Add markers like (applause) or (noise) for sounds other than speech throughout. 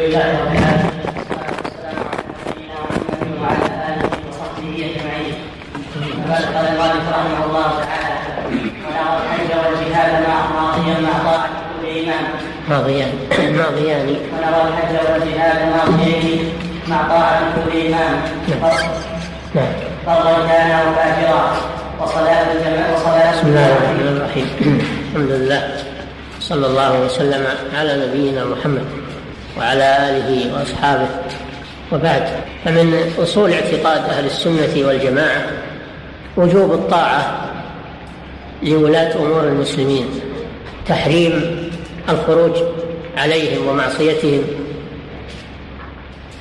لله رب العالمين والسلام على نبينا محمد وعلى آله وصحبه أجمعين. قال قال المؤلف رحمه الله تعالى ونرى الحج والجهاد مع ماضيا مع طاعه كل امام ماضيان ماضيان. ونرى الحج والجهاد ماضيين مع طاعه كل امام نعم. فرضا كان أو فاجرا وصلاة الجماعه وصلاة بسم الله الرحمن الرحيم. (clears throat) الحمد لله. صلى الله وسلم على نبينا محمد. وعلى آله وأصحابه. وبعد فمن أصول اعتقاد أهل السنة والجماعة وجوب الطاعة لولاة أمور المسلمين تحريم الخروج عليهم ومعصيتهم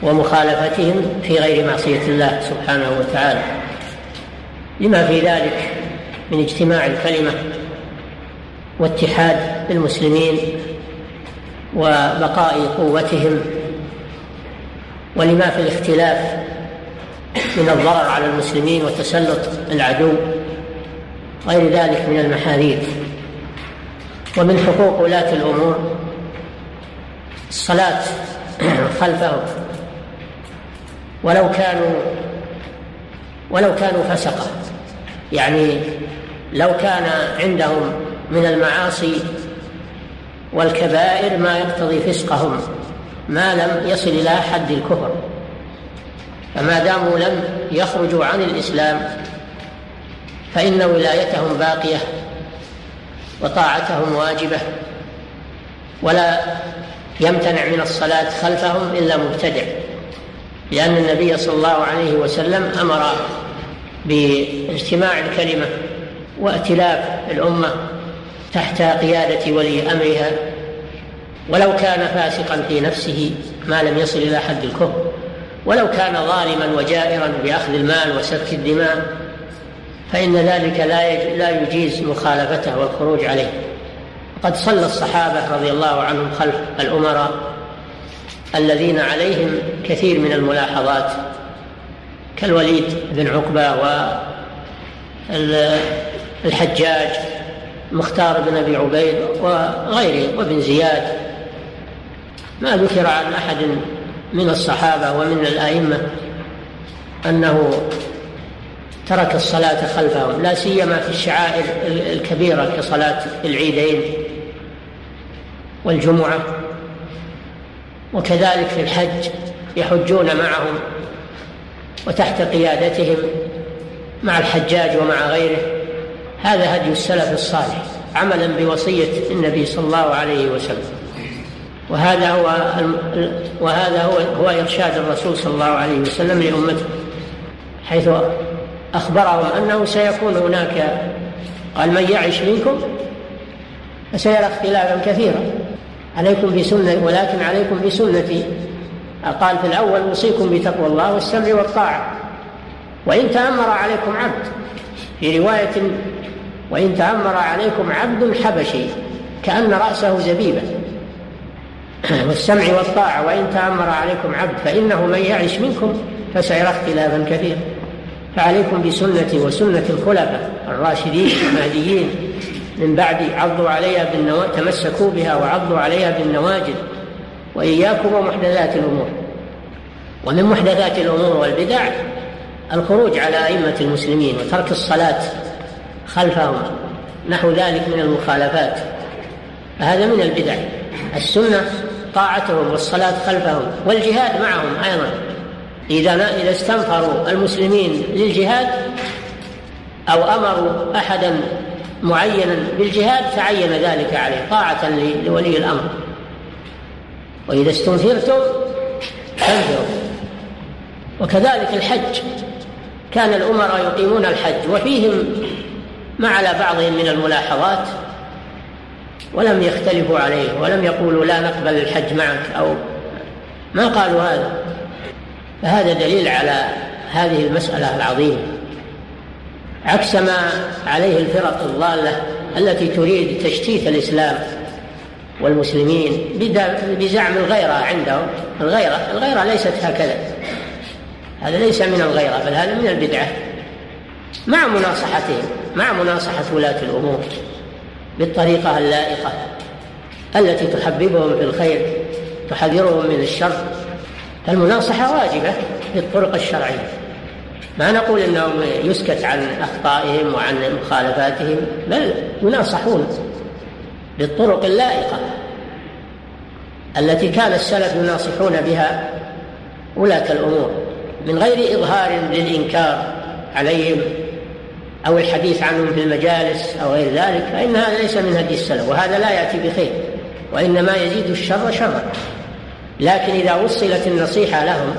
ومخالفتهم في غير معصية الله سبحانه وتعالى. لما في ذلك من اجتماع الكلمة واتحاد المسلمين وبقاء قوتهم ولما في الاختلاف من الضرر على المسلمين وتسلط العدو غير ذلك من المحاذير. ومن حقوق ولاة الأمور الصلاة (clears throat) خلفهم. ولو كانوا ولو كانوا فسقة. يعني لو كان عندهم من المعاصي والكبائر ما يقتضي فسقهم ما لم يصل إلى حد الكفر. فما داموا لم يخرجوا عن الإسلام فإن ولايتهم باقية وطاعتهم واجبة ولا يمتنع من الصلاة خلفهم إلا مبتدع لأن النبي صلى الله عليه وسلم أمر باجتماع الكلمة وائتلاف الأمة تحت قيادة ولي أمرها ولو كان فاسقا في نفسه ما لم يصل إلى حد الكفر ولو كان ظالما وجائرا بأخذ المال وسفك الدماء فإن ذلك لا لا يجيز مخالفته والخروج عليه. قد صلى الصحابة رضي الله عنهم خلف الأمراء الذين عليهم كثير من الملاحظات كالوليد بن عقبة والحجاج مختار بن أبي عبيد وغيره وابن زياد. ما ذكر عن أحد من الصحابة ومن الأئمة أنه ترك الصلاة خلفهم لا سيما في الشعائر الكبيرة كصلاة العيدين والجمعة. وكذلك في الحج يحجون معهم وتحت قيادتهم مع الحجاج ومع غيره. هذا هدي السلف الصالح عملا بوصية النبي صلى الله عليه وسلم. وهذا هو وهذا هو هو إرشاد الرسول صلى الله عليه وسلم لأمته حيث أخبرهم أنه سيكون هناك قال من يعش منكم؟ فسيرى اختلافا كثيرا. عليكم بسنة ولكن عليكم بسنتي. قال في الأول أوصيكم بتقوى الله والسمع والطاعة. وإن تأمر عليكم عبد في رواية وإن تأمر عليكم عبد حبشي كأن رأسه زبيبة. (clears throat) والسمع والطاعة وإن تأمر عليكم عبد فإنه من يعش منكم فسيرى اختلافا كثيرا. فعليكم بسنتي وسنة الخلفاء الراشدين المهديين. من بعد عضوا عليها بالنواجذ تمسكوا بها وعضوا عليها بالنواجذ. وإياكم ومحدثات الأمور. ومن محدثات الأمور والبدع الخروج على أئمة المسلمين وترك الصلاة خلفهم نحو ذلك من المخالفات. فهذا من البدع. السنة طاعتهم والصلاة خلفهم والجهاد معهم أيضا. إذا إذا استنفروا المسلمين للجهاد أو أمروا أحدا معينا بالجهاد تعين ذلك عليه طاعة لولي الأمر. وإذا استنفرتم فانفروا. وكذلك الحج. كان الأمراء يقيمون الحج وفيهم ما على بعضهم من الملاحظات ولم يختلفوا عليه ولم يقولوا لا نقبل الحج معك أو ما قالوا هذا. فهذا دليل على هذه المسألة العظيمة. عكس ما عليه الفرق الضالة التي تريد تشتيت الإسلام والمسلمين بزعم الغيرة عندهم. الغيرة الغيرة ليست هكذا. هذا ليس من الغيرة بل هذا من البدعة. مع مناصحتهم. مع مناصحة ولاة الأمور بالطريقة اللائقة التي تحببهم في الخير تحذرهم من الشر. فالمناصحة واجبة بالطرق الشرعية. ما نقول إنهم يسكت عن أخطائهم وعن مخالفاتهم بل يناصحون بالطرق اللائقة التي كان السلف يناصحون بها ولاة الأمور من غير إظهار للإنكار عليهم. أو الحديث عنهم في المجالس أو غير ذلك فإن هذا ليس من هدي السلف وهذا لا يأتي بخير وإنما يزيد الشر شرا. لكن إذا وصلت النصيحة لهم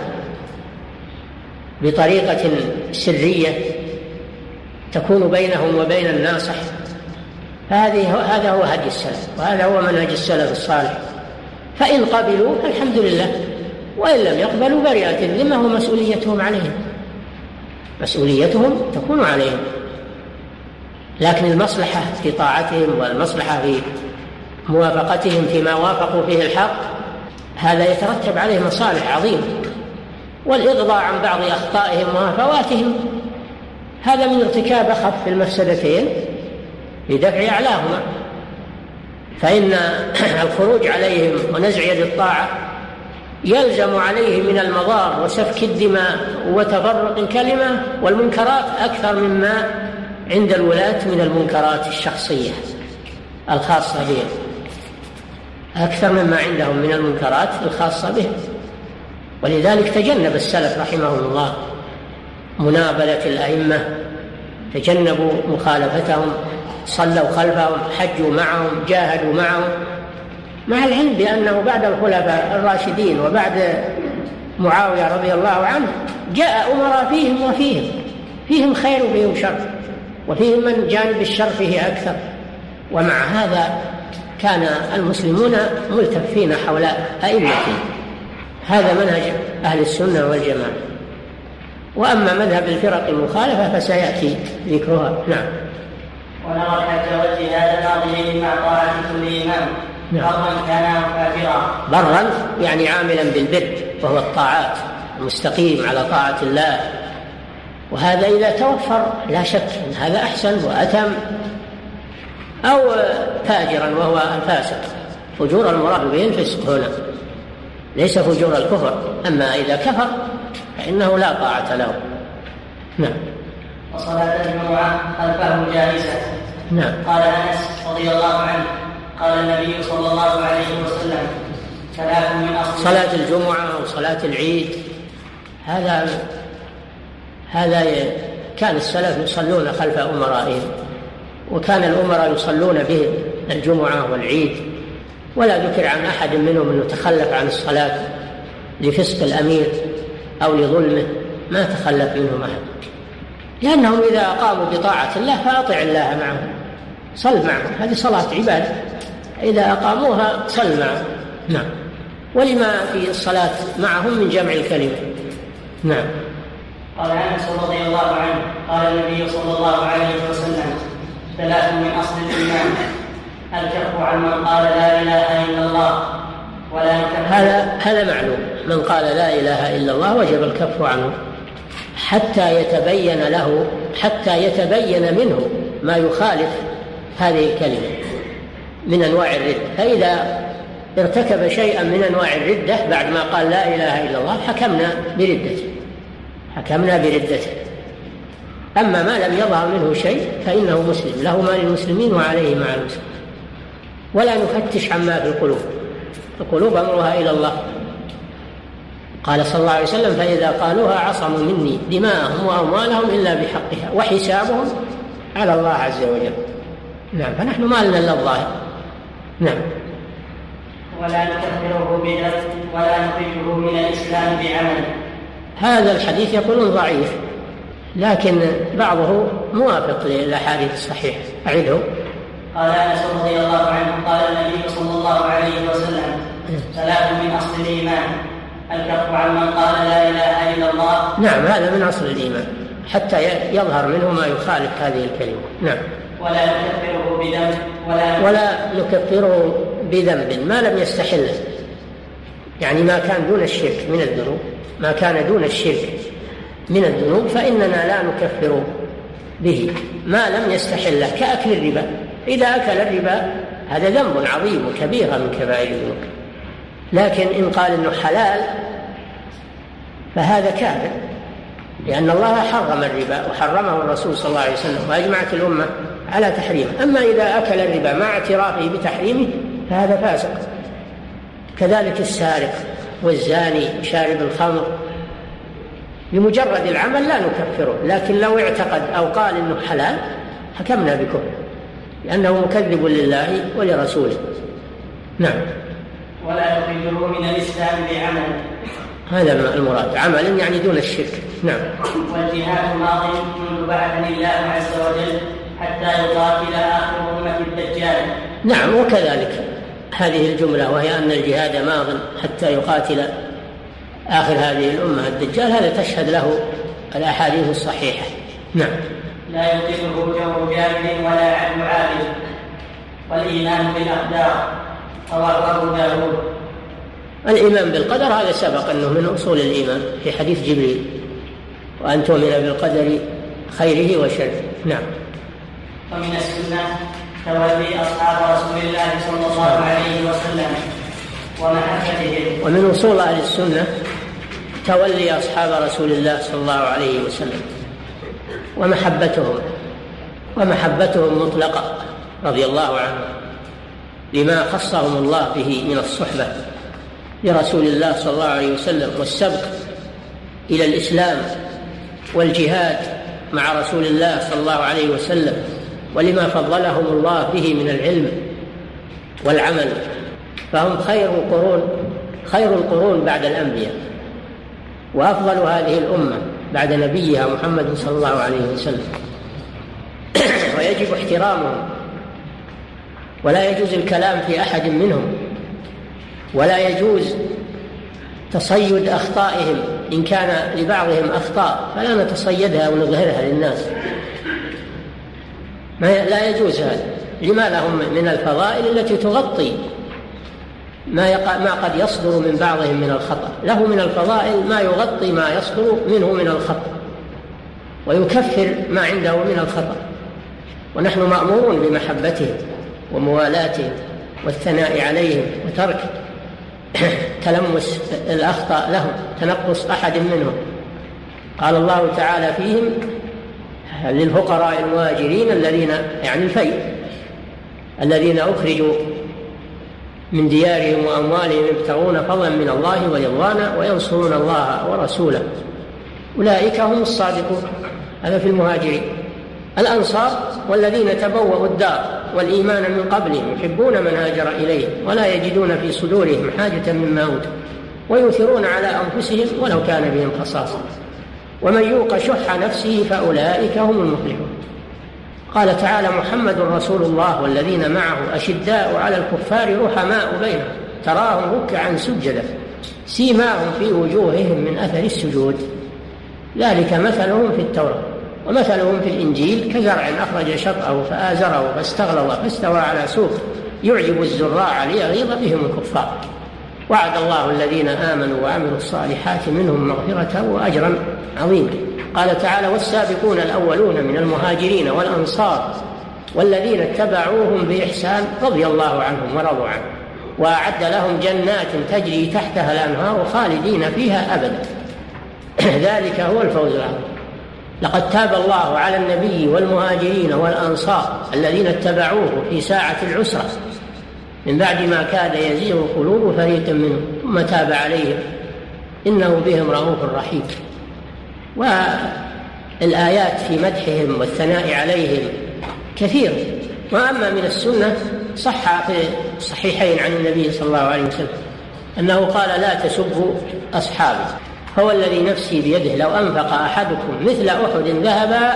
بطريقة سرية تكون بينهم وبين الناصح فهذه هذا هو هدي السلف وهذا هو منهج السلف الصالح. فإن قبلوا فالحمد لله وإن لم يقبلوا برئت الذمة ومسؤوليتهم عليهم. مسؤوليتهم تكون عليهم. لكن المصلحة في طاعتهم والمصلحة في موافقتهم فيما وافقوا فيه الحق هذا يترتب عليه مصالح عظيمة. والإغضاء عن بعض أخطائهم وهفواتهم هذا من ارتكاب أخف المفسدتين لدفع أعلاهما. فإن (clears throat) الخروج عليهم ونزع يد الطاعة يلزم عليه من المضار وسفك الدماء وتفرق الكلمة والمنكرات أكثر مما عند الولاة من المنكرات الشخصية الخاصة بهم أكثر مما عندهم من المنكرات الخاصة بهم ولذلك تجنب السلف رحمهم الله منابلة الأئمة تجنبوا مخالفتهم صلوا خلفهم حجوا معهم جاهدوا معهم مع العلم بأنه بعد الخلفاء الراشدين وبعد معاوية رضي الله عنه جاء أمراء فيهم وفيهم فيهم خير وفيهم شر. وفيهم من جانب الشر فيه أكثر. ومع هذا كان المسلمون ملتفين حول أئمتهم هذا منهج أهل السنة والجماعة. وأما مذهب الفرق المخالفة فسيأتي ذكرها. نعم. ونرى الحج والجهاد ناظرين مع طاعة كل إمام. نعم. برا كان أو فاجرا. برا يعني عاملا بالبر وهو الطاعات المستقيم على طاعة الله. وهذا إذا توفر لا شك أن هذا أحسن وأتم. أو فاجرا وهو الفاسق. فجور المراد به الفسق هنا. ليس فجور الكفر. أما إذا كفر فإنه لا طاعة له. نعم. وصلاة الجمعة خلفه جائزة نعم. قال أنس رضي الله عنه قال النبي صلى الله عليه وسلم ثلاث من أصل صلاة الجمعة وصلاة العيد. هذا هذا كان السلف يصلون خلف أمرائهم وكان الأمراء يصلون بهم الجمعة والعيد ولا ذكر عن أحد منهم أنه تخلف عن الصلاة لفسق الأمير أو لظلمه ما تخلف منهم أحد. لأنهم إذا قاموا بطاعة الله فأطع الله معهم صل معهم هذه صلاة عبادة إذا أقاموها صل معهم. نعم. ولما في الصلاة معهم من جمع الكلمة. نعم. قال انس رضي الله عنه قال النبي صلى الله عليه وسلم ثلاث من أصل الإيمان الكف عن من قال لا إله إلا الله ولا يكف هذا هذا معلوم. من قال لا إله إلا الله وجب الكف عنه حتى يتبين له حتى يتبين منه ما يخالف هذه الكلمة من أنواع الرده فإذا ارتكب شيئا من أنواع الردة بعد ما قال لا إله إلا الله حكمنا بردته. حكمنا بردته. أما ما لم يظهر منه شيء فإنه مسلم. له ما للمسلمين وعليه مع المسلمين ولا نفتش عما في القلوب. القلوب أمرها إلى الله. قال صلى الله عليه وسلم فإذا قالوها عصموا مني دماءهم وأموالهم إلا بحقها وحسابهم على الله عز وجل. نعم فنحن ما لنا إلا الظاهر. نعم. ولا نكفره بدم ولا نخرجه من الإسلام بعمل. هذا الحديث يقولون ضعيف لكن بعضه موافق للأحاديث الصحيحة. أعده قال أنس رضي الله عنه قال النبي صلى الله عليه وسلم ثلاث من أصل الإيمان. الكف عن من قال لا إله إلا الله. نعم هذا من أصل الإيمان حتى يظهر منه ما يخالف هذه الكلمة. نعم. ولا نكفره بذنب ولا ولا نكفره بذنب ما لم يستحله. يعني ما كان دون الشرك من الذنوب ما كان دون الشرك من الذنوب فإننا لا نكفر به. ما لم يستحله كأكل الربا. إذا أكل الربا هذا ذنب عظيم وكبير من كبائر الذنوب. لكن إن قال إنه حلال فهذا كافر لأن الله حرم الربا وحرمه الرسول صلى الله عليه وسلم وأجمعت الأمة على تحريمه. أما إذا أكل الربا مع اعترافه بتحريمه فهذا فاسق. كذلك السارق والزاني شارب الخمر. بمجرد العمل لا نكفره لكن لو اعتقد أو قال إنه حلال حكمنا بكفر لأنه مكذب لله ولرسوله. نعم. ولا يخرجه من الإسلام بعمل. هذا المراد عمل يعني دون الشرك. نعم. والجهاد ماض منذ بعثني الله عز وجل حتى يقاتل آخر أمة الدجال. نعم وكذلك. هذه الجملة وهي أن الجهاد ماض حتى يقاتل آخر هذه الأمة. الدجال هذا تشهد له الأحاديث الصحيحة. نعم. لا يطيقه جو جاهل ولا عدل عابد والإيمان بالأقدار رواه أبو داود. الإيمان بالقدر هذا سبق أنه من أصول الإيمان في حديث جبريل. وأن تؤمن بالقدر خيره وشره. نعم. ومن السنة تولي أصحاب رسول الله صلى الله عليه وسلم ومحبتهم ومن أصول أهل السنة تولي أصحاب رسول الله صلى الله عليه وسلم ومحبتهم ومحبتهم مطلقة رضي الله عنهم لما خصهم الله به من الصحبة لرسول الله صلى الله عليه وسلم والسبق إلى الإسلام والجهاد مع رسول الله صلى الله عليه وسلم ولما فضلهم الله به من العلم والعمل. فهم خير القرون خير القرون بعد الأنبياء. وأفضل هذه الأمة بعد نبيها محمد صلى الله عليه وسلم. (coughs) ويجب احترامهم. ولا يجوز الكلام في أحد منهم. ولا يجوز تصيد أخطائهم إن كان لبعضهم أخطاء. فلا نتصيدها ونظهرها للناس. ما لا يجوز هذا. لما لهم من الفضائل التي تغطي ما يقع ما قد يصدر من بعضهم من الخطأ. له من الفضائل ما يغطي ما يصدر منه من الخطأ. ويكفر ما عنده من الخطأ. ونحن مأمورون بمحبتهم وموالاتهم والثناء عليهم وترك (coughs) تلمس الأخطاء لهم تنقص أحد منهم. قال الله تعالى فيهم للفقراء المهاجرين الذين يعني الفيء الذين أخرجوا من ديارهم وأموالهم يبتغون فضلا من الله ورضوانا وينصرون الله ورسوله. أولئك هم الصادقون. هذا في المهاجرين. الأنصار والذين تبوأوا الدار والإيمان من قبلهم يحبون من هاجر إليهم ولا يجدون في صدورهم حاجة مما أوتوا ويؤثرون على أنفسهم ولو كان بهم خصاصة. ومن يوق شح نفسه فأولئك هم المفلحون. قال تعالى محمد رسول الله والذين معه أشداء على الكفار رحماء بينهم تراهم ركعا سجدا سيماهم في وجوههم من أثر السجود. ذلك مثلهم في التوراة ومثلهم في الإنجيل كزرع أخرج شطأه فآزره فاستغلظ فاستوى على سوق يعجب الزراع ليغيظ بهم الكفار. وعد الله الذين آمنوا وعملوا الصالحات منهم مغفرة وأجرا عظيما. قال تعالى والسابقون الأولون من المهاجرين والأنصار والذين اتبعوهم بإحسان رضي الله عنهم ورضوا عنه وأعد لهم جنات تجري تحتها الأنهار خالدين فيها أبدا. (clears throat) ذلك هو الفوز العظيم. لقد تاب الله على النبي والمهاجرين والأنصار الذين اتبعوه في ساعة العسرة من بعد ما كاد يزيغ قلوب فريق منهم ثم تاب عليهم. إنه بهم رؤوف رحيم. والآيات في مدحهم والثناء عليهم كثير. وأما من السنة صح في الصحيحين عن النبي صلى الله عليه وسلم أنه قال لا تسبوا أصحابي. هو الذي نفسي بيده لو أنفق أحدكم مثل أحد ذهبا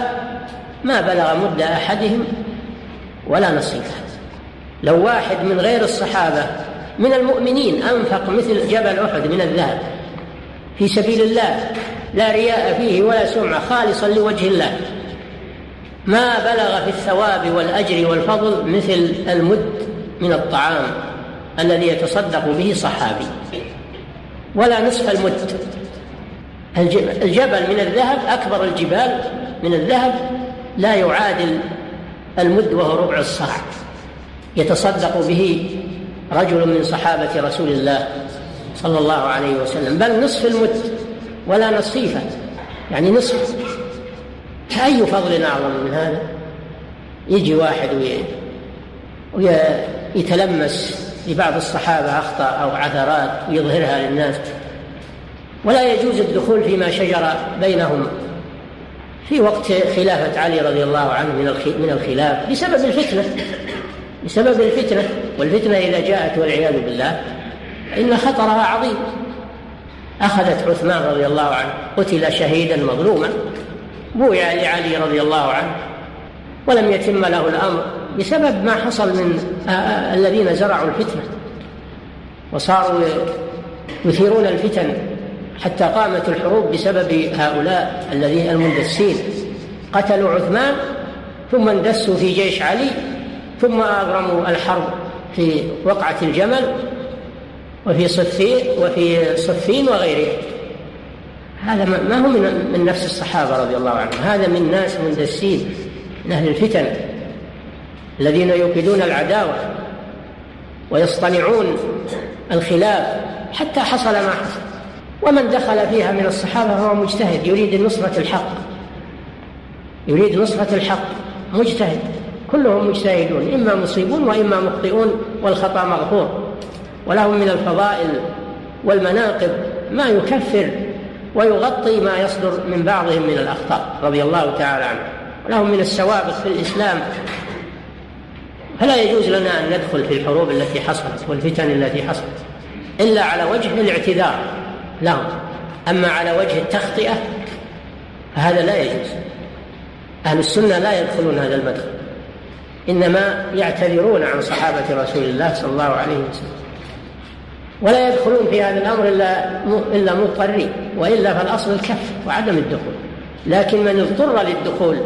ما بلغ مد أحدهم ولا نصيفه لو واحد من غير الصحابة من المؤمنين أنفق مثل جبل أحد من الذهب في سبيل الله لا رياء فيه ولا سمعة خالصا لوجه الله. ما بلغ في الثواب والأجر والفضل مثل المد من الطعام الذي يتصدق به صحابي. ولا نصف المد. الجبل من الذهب أكبر الجبال من الذهب لا يعادل المد وهو ربع الصاع يتصدق به رجل من صحابة رسول الله صلى الله عليه وسلم بل نصف المد ولا نصيفة يعني نصف. أي فضل أعظم من هذا؟ يجي واحد ويتلمس لبعض الصحابة أخطاء أو عثرات ويظهرها للناس. ولا يجوز الدخول فيما شجر بينهم في وقت خلافة علي رضي الله عنه من من الخلاف بسبب الفتنة. بسبب الفتنة والفتنة إذا جاءت والعياذ بالله فإن خطرها عظيم. أخذت عثمان رضي الله عنه قتل شهيدا مظلوما بويع لعلي رضي الله عنه ولم يتم له الأمر بسبب ما حصل من الذين زرعوا الفتنة. وصاروا يثيرون الفتن حتى قامت الحروب بسبب هؤلاء الذين المندسين. قتلوا عثمان ثم اندسوا في جيش علي ثم أغرموا الحرب في وقعة الجمل وفي صفين وفي صفين وغيره هذا ما هو من من نفس الصحابة رضي الله عنهم. هذا من ناس مندسين من أهل الفتن الذين يوقدون العداوة ويصطنعون الخلاف حتى حصل ما حصل. ومن دخل فيها من الصحابة فهو مجتهد يريد نصرة الحق. يريد نصرة الحق مجتهد. كلهم مجتهدون إما مصيبون وإما مخطئون والخطأ مغفور. ولهم من الفضائل والمناقب ما يكفر ويغطي ما يصدر من بعضهم من الأخطاء رضي الله تعالى عنه. ولهم من السوابق في الإسلام. فلا يجوز لنا أن ندخل في الحروب التي حصلت والفتن التي حصلت إلا على وجه الاعتذار لهم. أما على وجه التخطئة فهذا لا يجوز. أهل السنة لا يدخلون هذا المدخل. إنما يعتذرون عن صحابة رسول الله صلى الله عليه وسلم. ولا يدخلون في هذا الأمر إلا إلا مضطرين وإلا فالأصل الكف وعدم الدخول. لكن من اضطر للدخول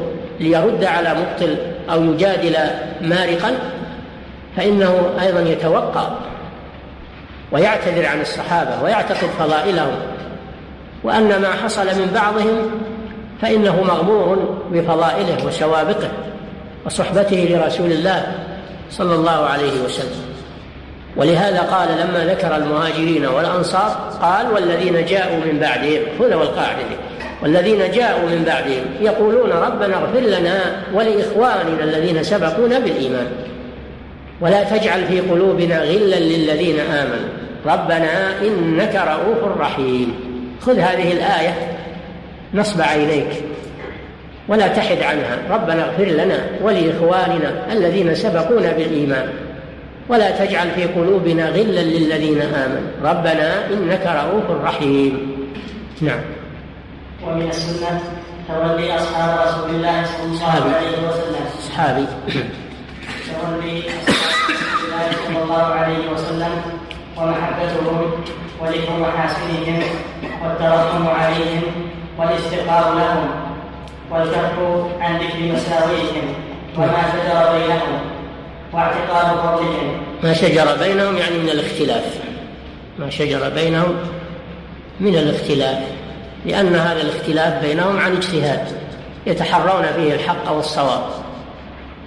ليرد على مبطل أو يجادل مارقا فإنه أيضا يتوقع ويعتذر عن الصحابة ويعتقد فضائلهم. وأن ما حصل من بعضهم فإنه مغمور بفضائله وسوابقه وصحبته لرسول الله صلى الله عليه وسلم. ولهذا قال لما ذكر المهاجرين والأنصار قال والذين جاءوا من بعدهم هنا والقاعدة والذين جاءوا من بعدهم يقولون ربنا اغفر لنا ولإخواننا الذين سبقونا بالإيمان. ولا تجعل في قلوبنا غلا للذين آمنوا. ربنا إنك رؤوف رحيم. خذ هذه الآية نصب عينيك. ولا تحد عنها. ربنا اغفر لنا ولإخواننا الذين سبقونا بالإيمان. ولا تجعل في قلوبنا غلا للذين آمنوا. ربنا إنك رؤوف رحيم. نعم. ومن السنة تولي أصحاب رسول الله صلى الله عليه وسلم. أصحابي تولي أصحاب رسول الله صلى الله عليه وسلم ومحبتهم وذكر محاسنهم والترحم عليهم والاستغفار لهم. والكف عن ذكر مساويهم وما شجر بينهم واعتقاد فضلهم. ما شجر بينهم يعني من الاختلاف. ما شجر بينهم من الاختلاف. لأن هذا الاختلاف بينهم عن اجتهاد يتحرون فيه الحق والصواب.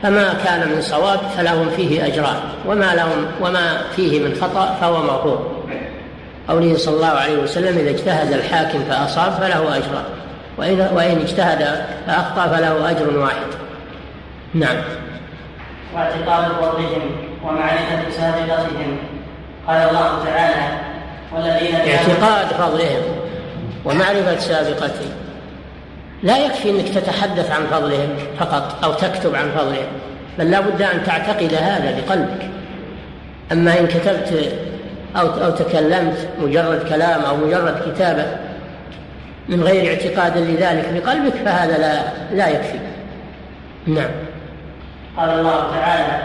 فما كان من صواب فلهم فيه أجران وما لهم وما فيه من خطأ فهو مغفور. قوله صلى الله عليه وسلم إذا اجتهد الحاكم فأصاب فله أجران. وإن, وإن اجتهد فأخطأ فله أجر واحد. نعم. واعتقاد فضلهم ومعرفة سابقتهم. قال الله تعالى والذين اعتقاد فضلهم ومعرفة سابقتهم. لا يكفي أنك تتحدث عن فضلهم فقط أو تكتب عن فضلهم بل لا بد أن تعتقد هذا بقلبك. أما إن كتبت أو أو تكلمت مجرد كلام أو مجرد كتابة من غير اعتقاد لذلك بقلبك فهذا لا لا يكفي. نعم. قال الله تعالى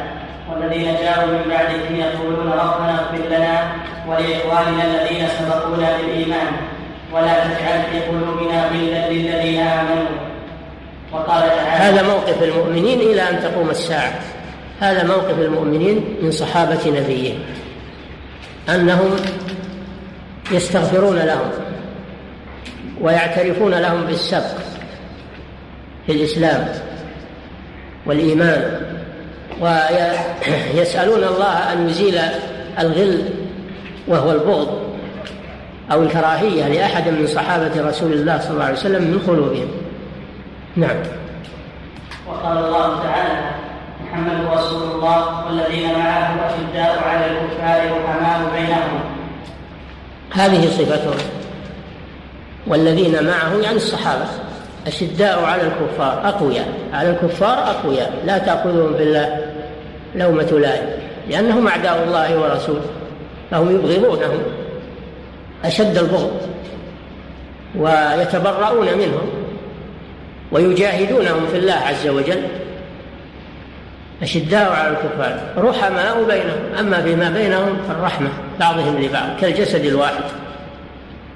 والذين جاءوا من بعدهم يقولون ربنا اغفر لنا ولإخواننا الذين سبقونا بالإيمان ولا تجعل في قلوبنا غلا للذين آمنوا. وقال تعالى هذا موقف المؤمنين إلى أن تقوم الساعة. هذا موقف المؤمنين من صحابة نبيهم أنهم يستغفرون لهم. ويعترفون لهم بالسبق في الإسلام والإيمان ويسألون الله أن يزيل الغل وهو البغض أو الكراهية لأحد من صحابة رسول الله صلى الله عليه وسلم من قلوبهم. نعم. وقال الله تعالى محمد رسول الله والذين معه أشداء على الكفار رحماء بينهم. هذه صفتهم والذين معه يعني الصحابة. أشداء على الكفار أقوياء. على الكفار أقوياء. لا تأخذهم بالله لومة لائم. لأنهم أعداء الله ورسوله. فهم يبغضونهم. أشد البغض. ويتبرؤون منهم. ويجاهدونهم في الله عز وجل. أشداء على الكفار. رحماء بينهم. أما فيما بينهم فالرحمة. بعضهم لبعض. كالجسد الواحد.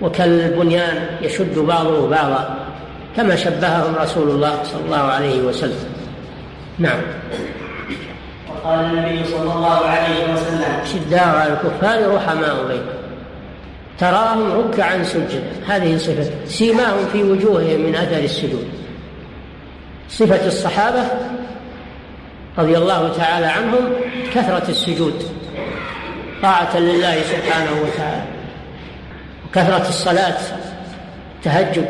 وكالبنيان يشد بعضه بعضا كما شبههم رسول الله صلى الله عليه وسلم. نعم. وقال النبي صلى الله عليه وسلم شداء على الكفار رحماء بينهم. تراهم ركعا سجدا. هذه صفة. سيماهم في وجوههم من أثر السجود. صفة الصحابة رضي الله تعالى عنهم كثرة السجود. طاعة لله سبحانه وتعالى. وكثرة الصلاة تهجد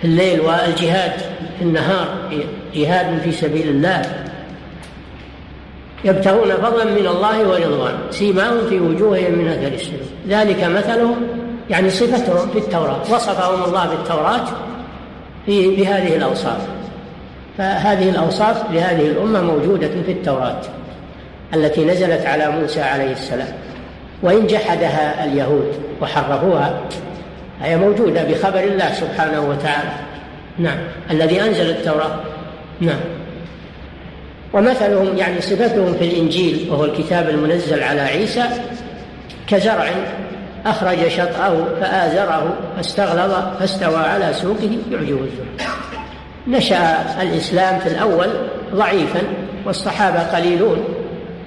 في الليل والجهاد في النهار جهاد في سبيل الله. يبتغون فضلا من الله ورضوان سيماهم في وجوههم من أثر السجود ذلك مثلهم يعني صفتهم في التوراة وصفهم الله بالتوراة في بهذه الأوصاف. فهذه الأوصاف لهذه الأمة موجودة في التوراة التي نزلت على موسى عليه السلام. وإن جحدها اليهود وحرفوها هي موجودة بخبر الله سبحانه وتعالى. نعم. الذي أنزل التوراة. نعم. ومثلهم يعني صفتهم في الإنجيل وهو الكتاب المنزل على عيسى كزرع أخرج شطأه فآزره فاستغلظ فاستوى على سوقه يعجب الزرع نشأ الإسلام في الأول ضعيفا والصحابة قليلون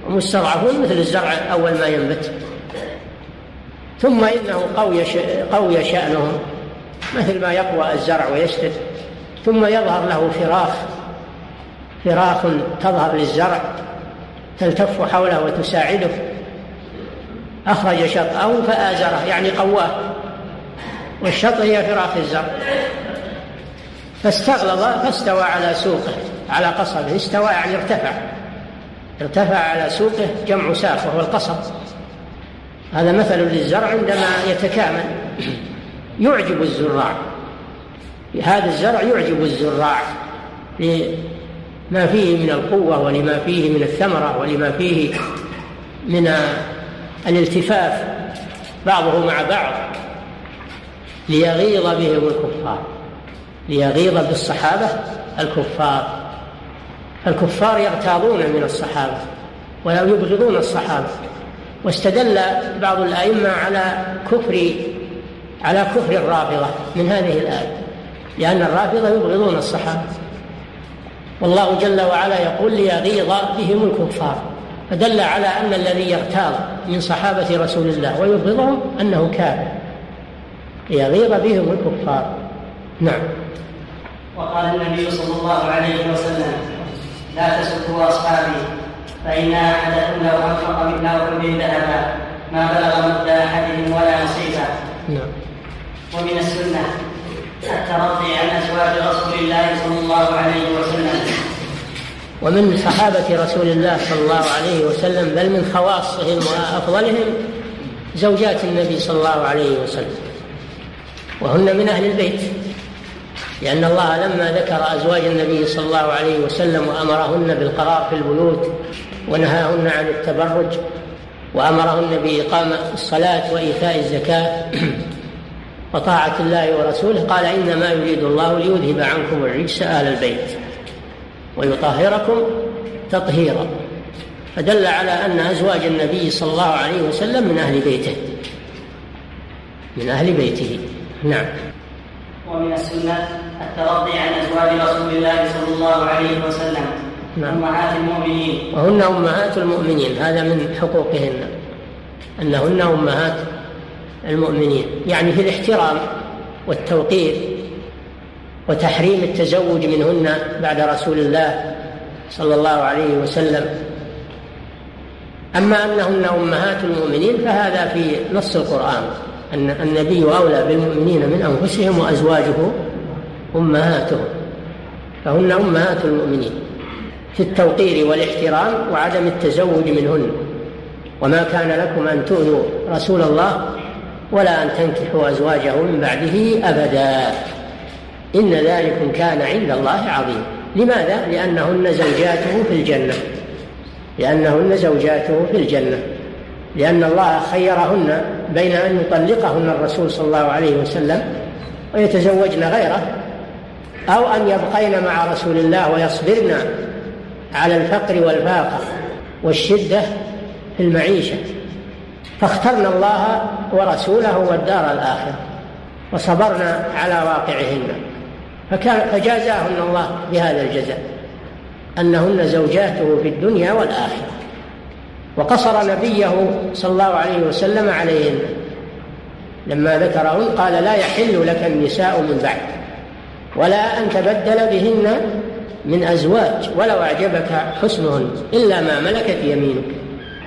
ومستضعفون مثل الزرع أول ما ينبت. ثم إنه قوي قوي شأنهم مثل ما يقوى الزرع ويشتد. ثم يظهر له فراخ فراخ تظهر للزرع تلتف حوله وتساعده. أخرج شطأه فآزره يعني قواه. والشط هي فراخ الزرع. فاستغلظ فاستوى على سوقه على قصبه استوى يعني ارتفع. ارتفع على سوقه جمع ساق وهو القصب. هذا مثل للزرع عندما يتكامل. يعجب الزراع. هذا الزرع يعجب الزراع ما فيه من القوة ولما فيه من الثمرة ولما فيه من الالتفاف بعضه مع بعض ليغيظ بهم الكفار. ليغيظ بالصحابة الكفار. الكفار يغتاظون من الصحابة ولا يبغضون الصحابة. واستدل بعض الأئمة على كفر على كفر الرافضة من هذه الآية لأن الرافضة يبغضون الصحابة. والله جل وعلا يقول ليغيظ بهم الكفار. فدل على أن الذي يغتاظ من صحابة رسول الله ويبغضهم أنه كافر. ليغيظ بهم الكفار. نعم. وقال النبي صلى الله عليه وسلم لا تسبوا أصحابي فإن أحدكم لو أنفق مثل أحد ذهبا ما بلغ مد أحدهم ولا نصيبا. نعم. ومن السنة الترضي عن أزواج رسول الله صلى الله عليه وسلم. ومن صحابة رسول الله صلى الله عليه وسلم بل من خواصهم وأفضلهم زوجات النبي صلى الله عليه وسلم. وهن من أهل البيت لأن الله لما ذكر أزواج النبي صلى الله عليه وسلم وأمرهن بالقرار في البيوت ونهاهن عن التبرج وأمرهن بإقامة الصلاة وإيتاء الزكاة (clears throat) وطاعة الله ورسوله. قال إنما يريد الله ليذهب عنكم الرجس أهل البيت ويطهركم تطهيرا. فدل على أن أزواج النبي صلى الله عليه وسلم من أهل بيته من أهل بيته. نعم. ومن السنة الترضي عن أزواج رسول الله صلى الله عليه وسلم. نعم. أمهات المؤمنين. وهن أمهات المؤمنين. هذا من حقوقهن. أنهن أمهات المؤمنين. يعني في الاحترام والتوقير وتحريم التزوج منهن بعد رسول الله صلى الله عليه وسلم. أما أنهن أمهات المؤمنين فهذا في نص القرآن. أن النبي أولى بالمؤمنين من أنفسهم وأزواجه أمهاتهم. فهن أمهات المؤمنين. في التوقير والاحترام وعدم التزوج منهن. وما كان لكم أن تؤذوا رسول الله ولا أن تنكحوا أزواجه من بعده أبدا. إن ذلكم كان عند الله عظيما لماذا؟ لأنهن زوجاته في الجنة. لأنهن زوجاته في الجنة. لأن الله خيرهن بين أن يطلقهن الرسول صلى الله عليه وسلم ويتزوجن غيره أو أن يبقين مع رسول الله ويصبرن على الفقر والفاقة والشدة في المعيشة. فاخترنا الله ورسوله والدار الآخرة وصبرنا على واقعهن. فكان فجازاهن الله بهذا الجزاء أنهن زوجاته في الدنيا والآخرة. وقصر نبيه صلى الله عليه وسلم عليهن. لما ذكرهن قال لا يحل لك النساء من بعد ولا أن تبدل بهن من أزواج ولو أعجبك حسنهن إلا ما ملكت يمينك.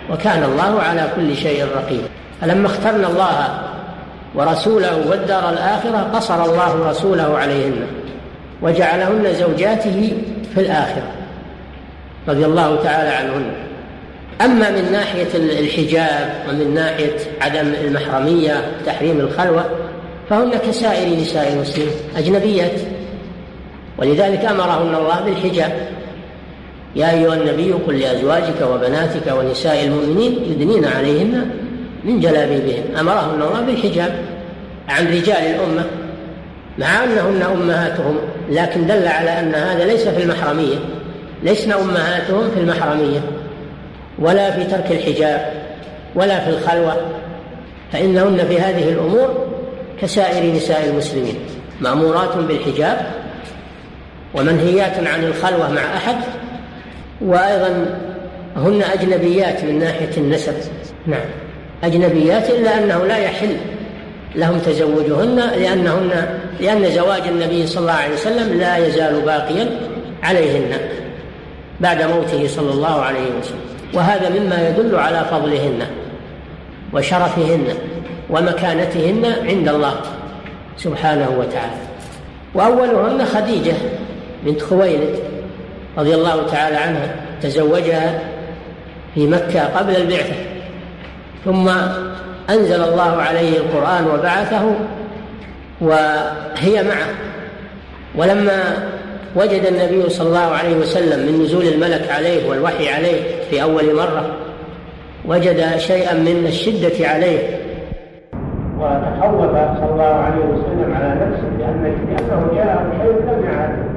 وكان الله على كل شيء رقيب. فلما اخترنا الله ورسوله والدار الآخرة قصر الله رسوله عليهن وجعلهن زوجاته في الآخرة رضي الله تعالى عنهن. أما من ناحية الحجاب ومن ناحية عدم المحرمية تحريم الخلوة فهن كسائر نساء المسلمين أجنبيات ولذلك أمرهن الله بالحجاب. يا أيها النبي قل لأزواجك وبناتك ونساء المؤمنين يدنين عليهن من جلابيبهن. أمرهن الله بالحجاب عن رجال الأمة مع أنهن أمهاتهم لكن دل على أن هذا ليس في المحرمية. لسن أمهاتهم في المحرمية ولا في ترك الحجاب ولا في الخلوة فإنهن في هذه الأمور كسائر نساء المسلمين. مأمورات بالحجاب ومنهيات عن الخلوة مع أحد وأيضا هن أجنبيات من ناحية النسب. نعم. أجنبيات إلا أنه لا يحل لهم تزوجهن لأنهن لأن زواج النبي صلى الله عليه وسلم لا يزال باقيا عليهن بعد موته صلى الله عليه وسلم. وهذا مما يدل على فضلهن وشرفهن ومكانتهن عند الله سبحانه وتعالى. وأولهن خديجة. بنت خويلد رضي الله تعالى عنها تزوجها في مكة قبل البعثة. ثم أنزل الله عليه القرآن وبعثه وهي معه. ولما وجد النبي صلى الله عليه وسلم من نزول الملك عليه والوحي عليه في أول مرة وجد شيئا من الشدة عليه. وتخوف صلى الله عليه وسلم على نفسه لأن لأنه جاءه شيء لم يعرفه.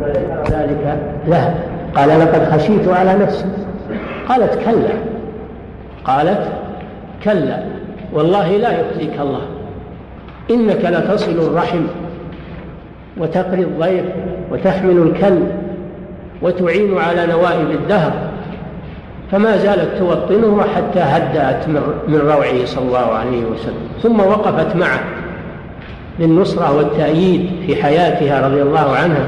ذكر ذلك له قال لقد خشيت على نفسي. قالت كلا. قالت كلا. والله لا يخزيك الله. إنك لتصل الرحم وتقري الضيف وتحمل الكل وتعين على نوائب الدهر. فما زالت توطنه حتى هدأت من روعه صلى الله عليه وسلم. ثم وقفت معه. للنصرة والتأييد في حياتها رضي الله عنها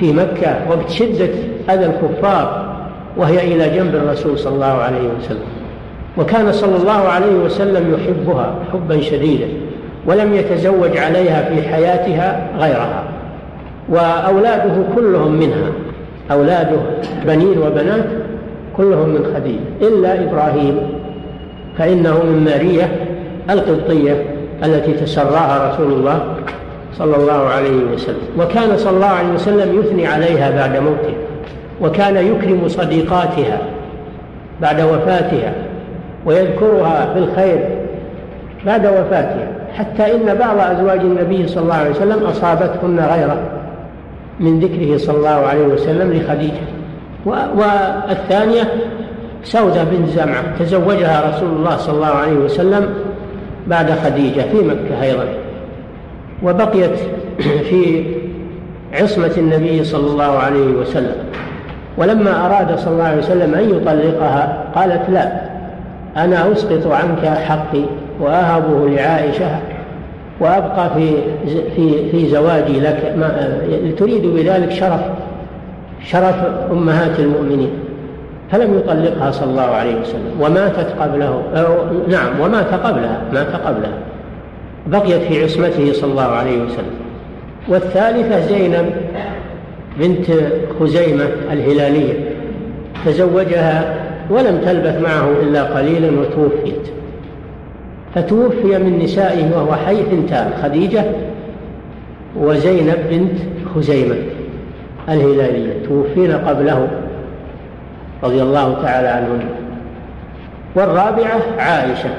في مكة وقت شدة أذى الكفار وهي إلى جنب الرسول صلى الله عليه وسلم. وكان صلى الله عليه وسلم يحبها حبا شديدا ولم يتزوج عليها في حياتها غيرها. وأولاده كلهم منها أولاده بنين وبنات كلهم من خديجة إلا إبراهيم فإنه من مارية القبطية التي تسراها رسول الله صلى الله عليه وسلم. وكان صلى الله عليه وسلم يثني عليها بعد موته وكان يكرم صديقاتها بعد وفاتها ويذكرها بالخير بعد وفاتها حتى إن بعض أزواج النبي صلى الله عليه وسلم أصابتهن غيرة من ذكره صلى الله عليه وسلم لخديجة. والثانية سودة بنت زمعة تزوجها رسول الله صلى الله عليه وسلم بعد خديجة في مكة أيضا. وبقيت (clears throat) في عصمة النبي صلى الله عليه وسلم. ولما أراد صلى الله عليه وسلم أن يطلقها قالت لا أنا أسقط عنك حقي وأهبه لعائشة وأبقى في في في زواجي لك. ما تريد بذلك شرف شرف أمهات المؤمنين. فلم يطلقها صلى الله عليه وسلم. وماتت قبله. أو نعم ومات قبلها مات قبلها. بقيت في عصمته صلى الله عليه وسلم. والثالثة زينب بنت خزيمة الهلالية. تزوجها ولم تلبث معه إلا قليلا وتوفيت. فتوفي من نسائه وهو حي اثنتان خديجة وزينب بنت خزيمة الهلالية. توفين قبله. رضي الله تعالى عنهن. والرابعة عائشة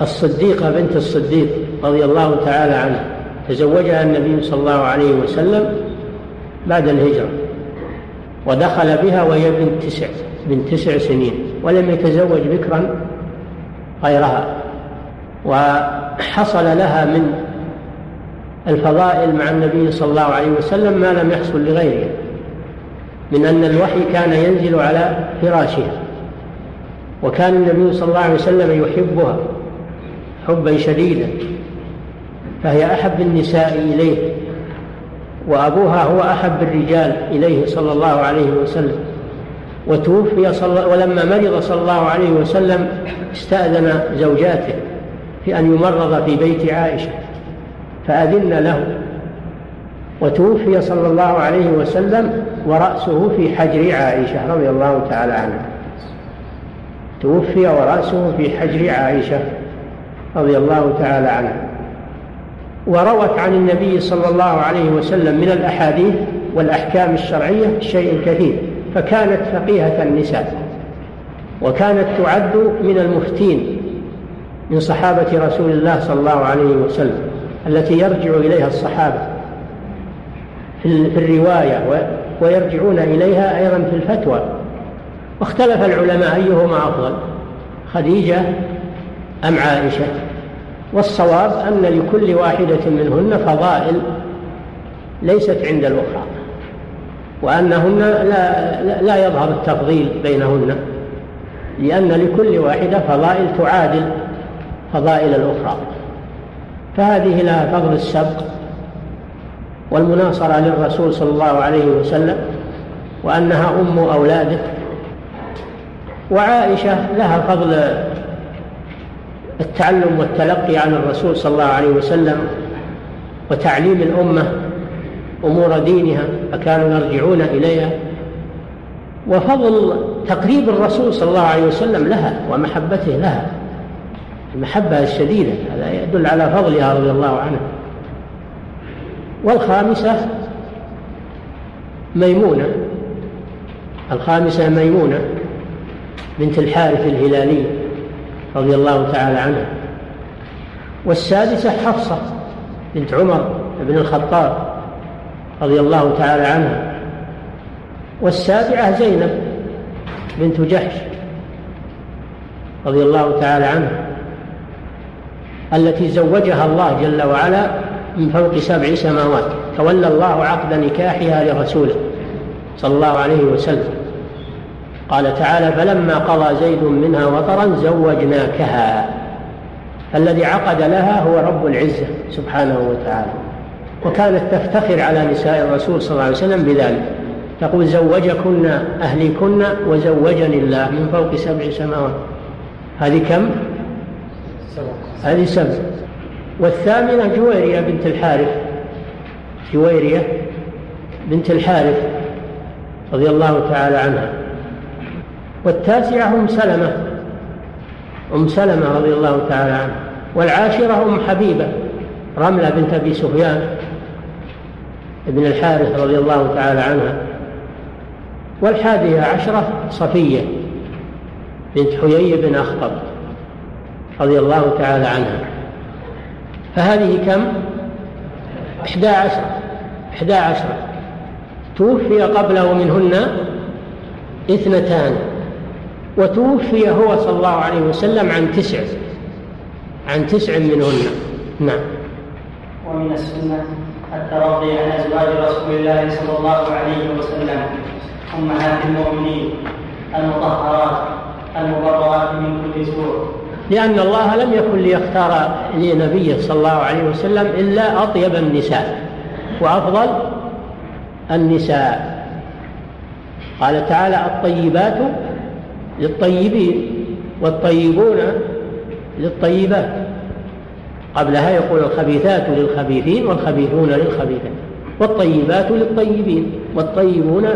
الصديقة بنت الصديق رضي الله تعالى عنها تزوجها النبي صلى الله عليه وسلم بعد الهجرة ودخل بها وهي بنت تسع بنت تسع سنين ولم يتزوج بكرا غيرها. وحصل لها من الفضائل مع النبي صلى الله عليه وسلم ما لم يحصل لغيره. من أن الوحي كان ينزل على فراشها. وكان النبي صلى الله عليه وسلم يحبها حبا شديدا فهي أحب النساء إليه وأبوها هو أحب الرجال إليه صلى الله عليه وسلم. وتوفي صلى ولما مرض صلى الله عليه وسلم استأذن زوجاته في أن يمرض في بيت عائشة فأذن له وتوفي صلى الله عليه وسلم ورأسه في حجر عائشة رضي الله تعالى عنها. توفي ورأسه في حجر عائشة رضي الله تعالى عنها. وروت عن النبي صلى الله عليه وسلم من الأحاديث والأحكام الشرعية شيء كثير فكانت فقيهة النساء وكانت تعد من المفتين من صحابة رسول الله صلى الله عليه وسلم التي يرجع إليها الصحابة. في الرواية ويرجعون إليها أيضا في الفتوى. واختلف العلماء أيهما أفضل خديجة أم عائشة؟ والصواب أن لكل واحدة منهن فضائل ليست عند الأخرى وأنهن لا, لا يظهر التفضيل بينهن لأن لكل واحدة فضائل تعادل فضائل الأخرى. فهذه لها فضل السبق. والمناصرة للرسول صلى الله عليه وسلم وأنها أم أولاده وعائشة لها فضل التعلم والتلقي عن الرسول صلى الله عليه وسلم وتعليم الأمة أمور دينها فكانوا يرجعون إليها. وفضل تقريب الرسول صلى الله عليه وسلم لها ومحبته لها المحبة الشديدة هذا يدل على فضلها رضي الله عنها. والخامسة ميمونة. الخامسة ميمونة بنت الحارث الهلالي رضي الله تعالى عنها. والسادسة حفصة بنت عمر بن الخطاب رضي الله تعالى عنها. والسابعة زينب بنت جحش رضي الله تعالى عنها التي زوجها الله جل وعلا من فوق سبع سماوات. تولى الله عقد نكاحها لرسوله صلى الله عليه وسلم. قال تعالى فلما قضى زيد منها وطرا زوجناكها. الذي عقد لها هو رب العزة سبحانه وتعالى. وكانت تفتخر على نساء الرسول صلى الله عليه وسلم بذلك. تقول زوجكن أهلكن وزوجني الله من فوق سبع سماوات. هذه كم؟ هذه سبع. والثامنة جويرية بنت الحارث. جويرية بنت الحارث رضي الله تعالى عنها. والتاسعة أم سلمة. أم سلمة رضي الله تعالى عنها. والعاشرة أم حبيبة رملة بنت أبي سفيان ابن الحارث رضي الله تعالى عنها. والحادية عشرة صفية بنت حيي بن أخطب رضي الله تعالى عنها. فهذه كم؟ إحدى عشر. إحدى عشر. توفي قبله منهن اثنتان. وتوفي هو صلى الله عليه وسلم عن تسع. عن تسع منهن. نعم. ومن السنة الترضي عن أزواج رسول الله صلى الله عليه وسلم. أمهات المؤمنين المطهرات المبررات من كل سوء لأن الله لم يكن ليختار لنبيه صلى الله عليه وسلم إلا أطيب النساء وأفضل النساء. قال تعالى الطيبات للطيبين والطيبون للطيبات. قبلها يقول الخبيثات للخبيثين والخبيثون للخبيثات والطيبات للطيبين والطيبون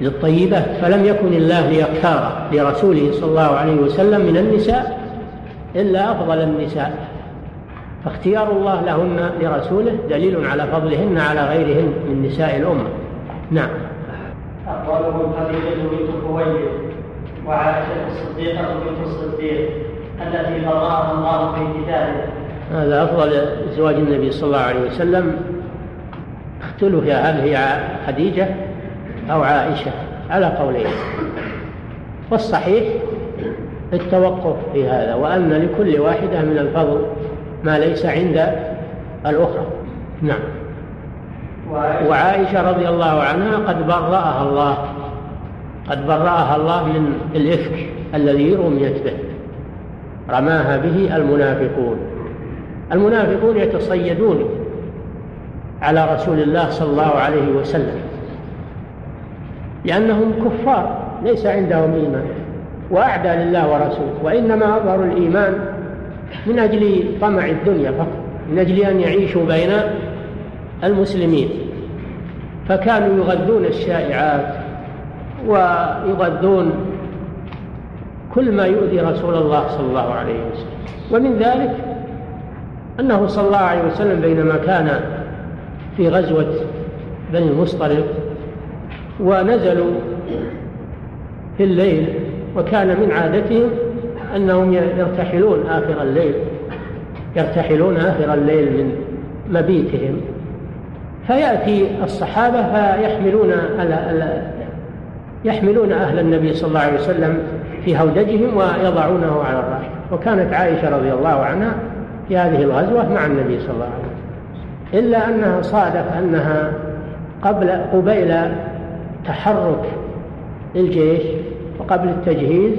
للطيبات. فلم يكن الله ليختار لرسوله صلى الله عليه وسلم من النساء إلا أفضل النساء. فاختيار الله لهن لرسوله دليل على فضلهن على غيرهن من نساء الأمة. نعم. أفضلهم خديجة بنت خويلد وعائشة الصديقة بنت الصديق التي قضاها الله في كتابه. هذا أفضل زواج النبي صلى الله عليه وسلم. اختلف هل هي خديجة أو عائشة على قولين. والصحيح التوقف في هذا وأن لكل واحدة من الفضل ما ليس عند الأخرى. نعم. وعائشة رضي الله عنها قد برأها الله قد برأها الله من الإفك الذي رميت به رماها به المنافقون. المنافقون يتصيدون على رسول الله صلى الله عليه وسلم لأنهم كفار ليس عندهم إيمان. وأعدى لله ورسوله وإنما أظهروا الإيمان من أجل طمع الدنيا فقط من أجل أن يعيشوا بين المسلمين. فكانوا يغذون الشائعات ويغذون كل ما يؤذي رسول الله صلى الله عليه وسلم. ومن ذلك أنه صلى الله عليه وسلم بينما كان في غزوة بني المصطلق ونزلوا في الليل وكان من عادتهم أنهم يرتحلون آخر الليل يرتحلون آخر الليل من مبيتهم. فيأتي الصحابة فيحملون يحملون أهل النبي صلى الله عليه وسلم في هودجهم ويضعونه على الراحل وكانت عائشة رضي الله عنها في هذه الغزوة مع النبي صلى الله عليه وسلم. إلا أنها صادف أنها قبل قبيل تحرك الجيش وقبل التجهيز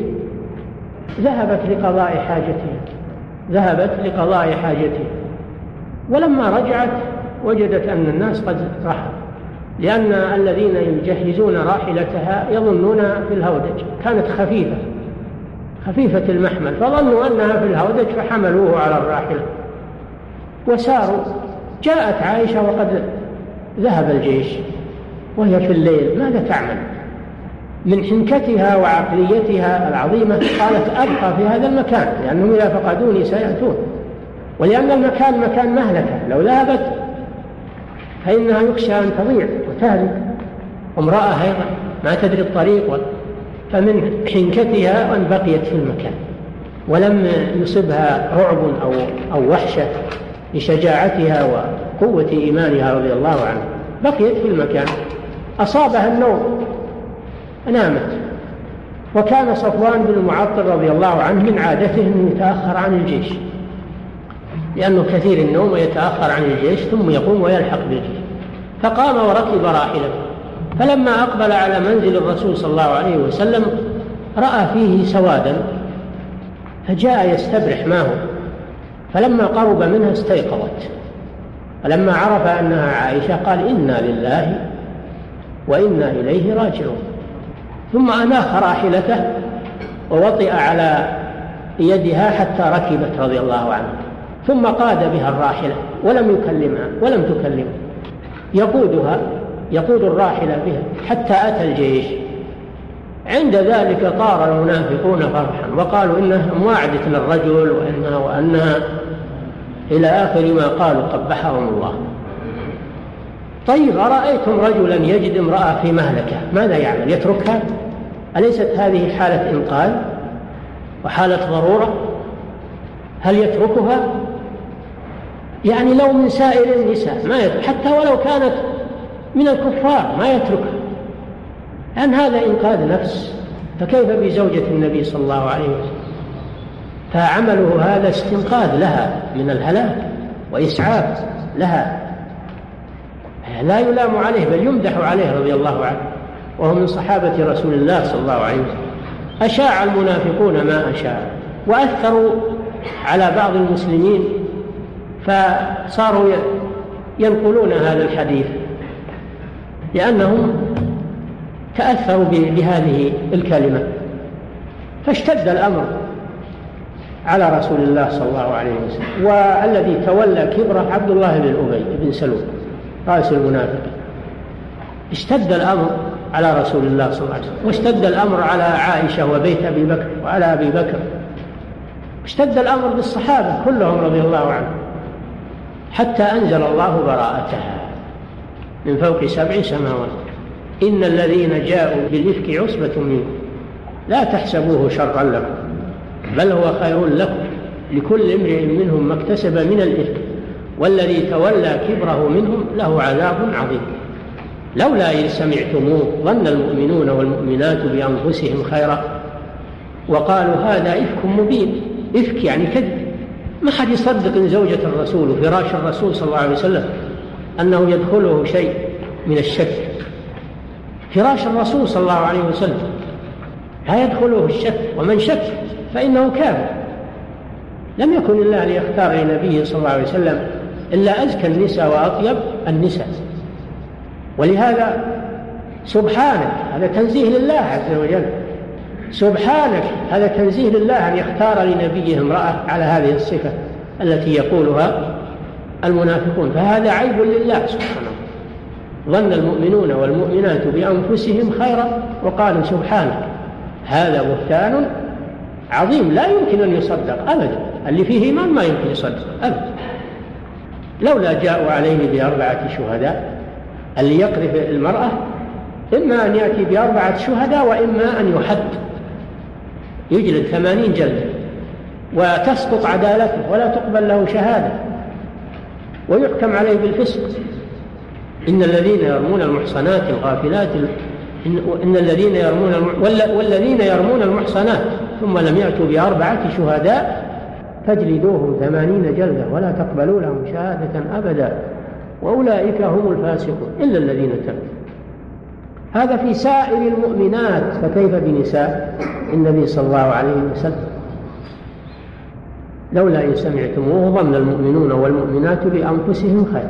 ذهبت لقضاء حاجتها ذهبت لقضاء حاجتها ولما رجعت وجدت أن الناس قد رحلوا لأن الذين يجهزون راحلتها يظنون في الهودج كانت خفيفة خفيفة المحمل فظنوا أنها في الهودج فحملوه على الراحلة وساروا جاءت عائشة وقد ذهب الجيش وهي في الليل ماذا تعمل؟ من حنكتها وعقليتها العظيمة قالت أبقى في هذا المكان لأنهم إذا فقدوني سيأتون. ولأن المكان مكان مهلكة لو ذهبت فإنها يخشى أن تضيع وتهلك. امرأة أيضا ما تدري الطريق فمن حنكتها أن بقيت في المكان. ولم يصبها رعب أو أو وحشة لشجاعتها وقوة إيمانها رضي الله عنها بقيت في المكان. أصابها النوم نامت. وكان صفوان بن المعطل رضي الله عنه من عادته أنه يتأخر عن الجيش لأنه كثير النوم ويتأخر عن الجيش ثم يقوم ويلحق بالجيش فقام وركب راحلته فلما أقبل على منزل الرسول صلى الله عليه وسلم رأى فيه سوادا فجاء يستبرح ما هو فلما قرب منها استيقظت. فلما عرف أنها عائشة قال إنا لله وإنا إليه راجعون. ثم أناخ راحلته ووطئ على يدها حتى ركبت رضي الله عنها ثم قاد بها الراحلة ولم يكلمها ولم تكلمه. يقودها يقود الراحلة بها حتى أتى الجيش. عند ذلك طار المنافقون فرحا وقالوا إنها مواعدة الرجل وإنها وأنها إلى آخر ما قالوا قبحهم الله. طيب أرأيتم رجلا يجد امرأة في مهلكة؟ ماذا يعمل؟ يتركها؟ أليست هذه حالة إنقاذ وحالة ضرورة؟ هل يتركها؟ يعني لو من سائر النساء ما يترك حتى ولو كانت من الكفار ما يتركها. لأن هذا إنقاذ نفس. فكيف بزوجة النبي صلى الله عليه وسلم؟ فعمله هذا استنقاذ لها من الهلاك وإسعاف لها. لا يلام عليه بل يمدح عليه رضي الله عنه. وهو من صحابة رسول الله صلى الله عليه وسلم. أشاع المنافقون ما أشاع وأثروا على بعض المسلمين فصاروا ينقلون هذا الحديث لأنهم تأثروا بهذه الكلمة. فاشتد الأمر على رسول الله صلى الله عليه وسلم والذي تولى كبره عبد الله بن أبي بن سلول رأس المنافق اشتد الأمر على رسول الله صلى الله عليه وسلم. واشتد الأمر على عائشة وبيت أبي بكر وعلى أبي بكر. اشتد الأمر بالصحابة كلهم رضي الله عنهم. حتى أنزل الله براءتها من فوق سبع سماوات. إن الذين جاءوا بالإفك عصبة منكم. لا تحسبوه شرا لكم. بل هو خير لكم. لكل امرئ منهم ما اكتسب من الإفك. والذي تولى كبره منهم له عذاب عظيم. لولا إذ سمعتموه ظن المؤمنون والمؤمنات بأنفسهم خيرا. وقالوا هذا إفك مبين إفك يعني كذب. ما حد يصدق إن زوجة الرسول وفراش الرسول صلى الله عليه وسلم أنه يدخله شيء من الشك. فراش الرسول صلى الله عليه وسلم لا يدخله الشك ومن شك فإنه كافر لم يكن الله ليختار لنبيه صلى الله عليه وسلم إلا أزكى النساء وأطيب النساء. ولهذا سبحانك هذا تنزيه لله عز وجل. سبحانك هذا تنزيه لله أن يختار لنبيه امرأة على هذه الصفة التي يقولها المنافقون. فهذا عيب لله سبحانه. ظن المؤمنون والمؤمنات بأنفسهم خيرا وقالوا سبحانك هذا بهتان عظيم. لا يمكن أن يصدق أبدا. اللي فيه إيمان ما يمكن يصدق أبدا. لولا جاءوا عليه بأربعة شهداء اللي يقذف المرأة إما أن يأتي بأربعة شهداء وإما أن يحد. يجلد ثمانين جلدة وتسقط عدالته ولا تقبل له شهادة. ويحكم عليه بالفسق. إن الذين يرمون المحصنات الغافلات إن, إن الذين يرمون والذين يرمون المحصنات ثم لم يأتوا بأربعة شهداء فاجلدوهم ثمانين جلدة ولا تقبلوا لهم شهادة أبدا. وأولئك هم الفاسقون إلا الذين تابوا هذا في سائر المؤمنات فكيف بنساء؟ النبي صلى الله عليه وسلم لولا إن سمعتموه ظن المؤمنون والمؤمنات بأنفسهم خير.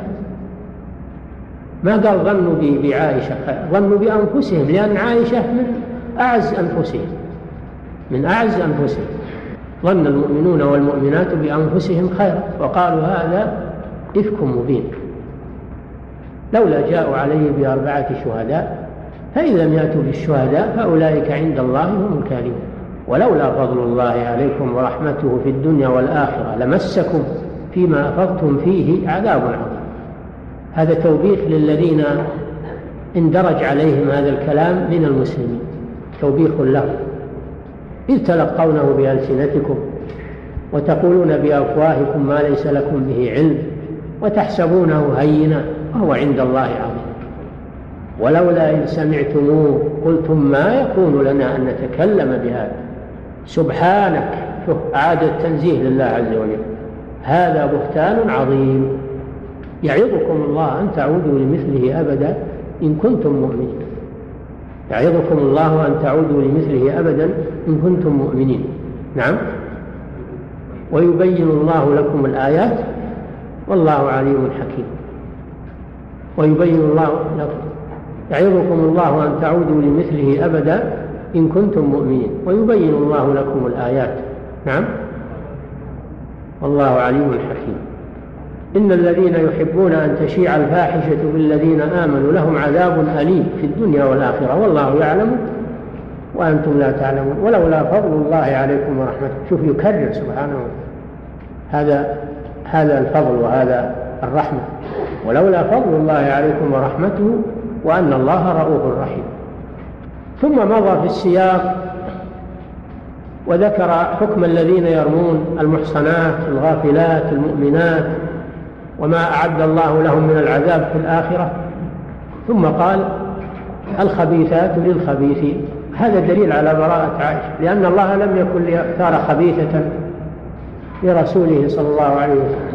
ما قال ظنوا بعائشة خير؟ ظنوا بأنفسهم لأن عائشة من أعز أنفسهم من أعز أنفسهم. ظن المؤمنون والمؤمنات بأنفسهم خيرا وقالوا هذا إفك مبين. لولا جاءوا عليه بأربعة شهداء فإن لم يأتوا بالشهداء فأولئك عند الله هم الكاذبون. ولولا فضل الله عليكم ورحمته في الدنيا والآخرة لمسكم فيما أفضتم فيه عذاب عظيم. هذا توبيخ للذين اندرج عليهم هذا الكلام من المسلمين. توبيخ لهم. إذ تلقونه بألسنتكم وتقولون بأفواهكم ما ليس لكم به علم وتحسبونه هينا وهو عند الله عظيم. ولولا إن سمعتموه قلتم ما يكون لنا أن نتكلم بهذا. سبحانك شوف أعاد التنزيه لله عز وجل. هذا بهتان عظيم. يعظكم الله أن تعودوا لمثله أبدا إن كنتم مؤمنين. يعظكم الله أن تعودوا لمثله أبدا إن كنتم مؤمنين. نعم. ويبين الله لكم الآيات. والله عليم حكيم. ويبين الله لكم. يعظكم الله أن تعودوا لمثله أبدا إن كنتم مؤمنين. ويبين الله لكم الآيات. نعم. والله عليم حكيم. إن الذين يحبون أن تشيع الفاحشة بالذين آمنوا لهم عذاب أليم في الدنيا والآخرة. والله يعلم وأنتم لا تعلمون. ولولا فضل الله عليكم ورحمته. شوف يكرر سبحانه. هذا هذا الفضل وهذا الرحمة. ولولا فضل الله عليكم ورحمته وأن الله رؤوف رحيم. ثم مضى في السياق وذكر حكم الذين يرمون المحصنات الغافلات المؤمنات وما أعد الله لهم من العذاب في الآخرة. ثم قال الخبيثات للخبيثين هذا دليل على براءة عائشة لأن الله لم يكن ليختار خبيثة لرسوله صلى الله عليه وسلم.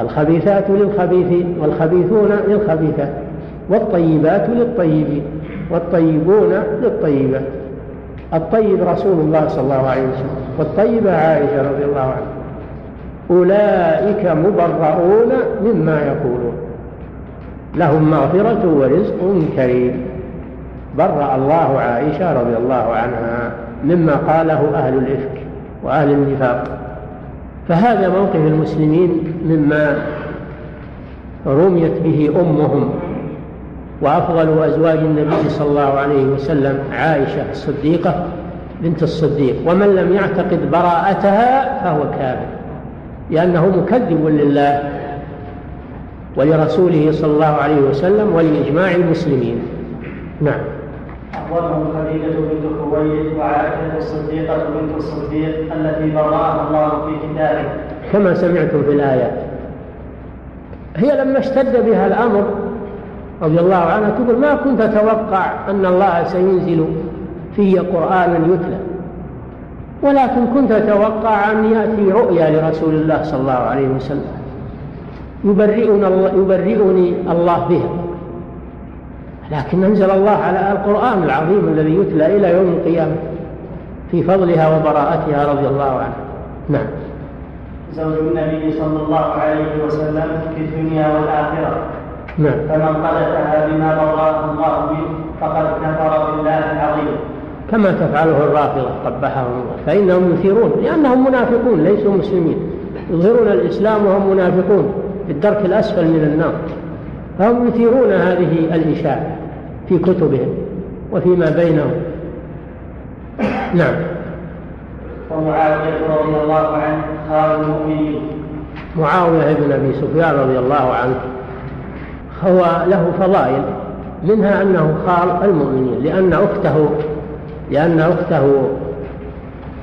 الخبيثات للخبيثين والخبيثون للخبيثات والطيبات للطيبين والطيبون للطيبات الطيب رسول الله صلى الله عليه وسلم والطيبة عائشة رضي الله عنها. أولئك مبرؤون مما يقولون. لهم مغفرة ورزق كريم. برأ الله عائشة رضي الله عنها مما قاله أهل الإفك وأهل النفاق. فهذا موقف المسلمين مما رميت به أمهم وأفضل أزواج النبي صلى الله عليه وسلم عائشة الصديقة بنت الصديق ومن لم يعتقد براءتها فهو كافر لأنه مكذب لله ولرسوله صلى الله عليه وسلم ولإجماع المسلمين. نعم. أخبرهم خديجة بنت خويلد وعائشة الصديقة بنت الصديق التي براها الله في كتابه. كما سمعتم في الآيات. هي لما اشتد بها الأمر رضي الله عنها تقول ما كنت أتوقع أن الله سينزل في قرآنا يتلى. ولكن كنت أتوقع أن يأتي رؤيا لرسول الله صلى الله عليه وسلم يبرئني الله, يبرئني الله بها. لكن أنزل الله على القرآن العظيم الذي يتلى إلى يوم القيامة في فضلها وبراءتها رضي الله عنها نعم. زوج النبي صلى الله عليه وسلم في الدنيا والآخرة. نعم. فمن قذفها بما براه الله منه فقد كفر بالله العظيم. كما تفعله الرافضة قبحهم الله. فإنهم يثيرون لأنهم منافقون ليسوا مسلمين. يظهرون الإسلام وهم منافقون في الدرك الأسفل من النار. فهم يثيرون هذه الإشاعة في كتبهم وفيما بينهم. نعم. ومعاوية رضي الله عنه خال المؤمنين. معاوية بن أبي سفيان رضي الله عنه هو له فضائل منها أنه خال المؤمنين لأن أخته لأن أخته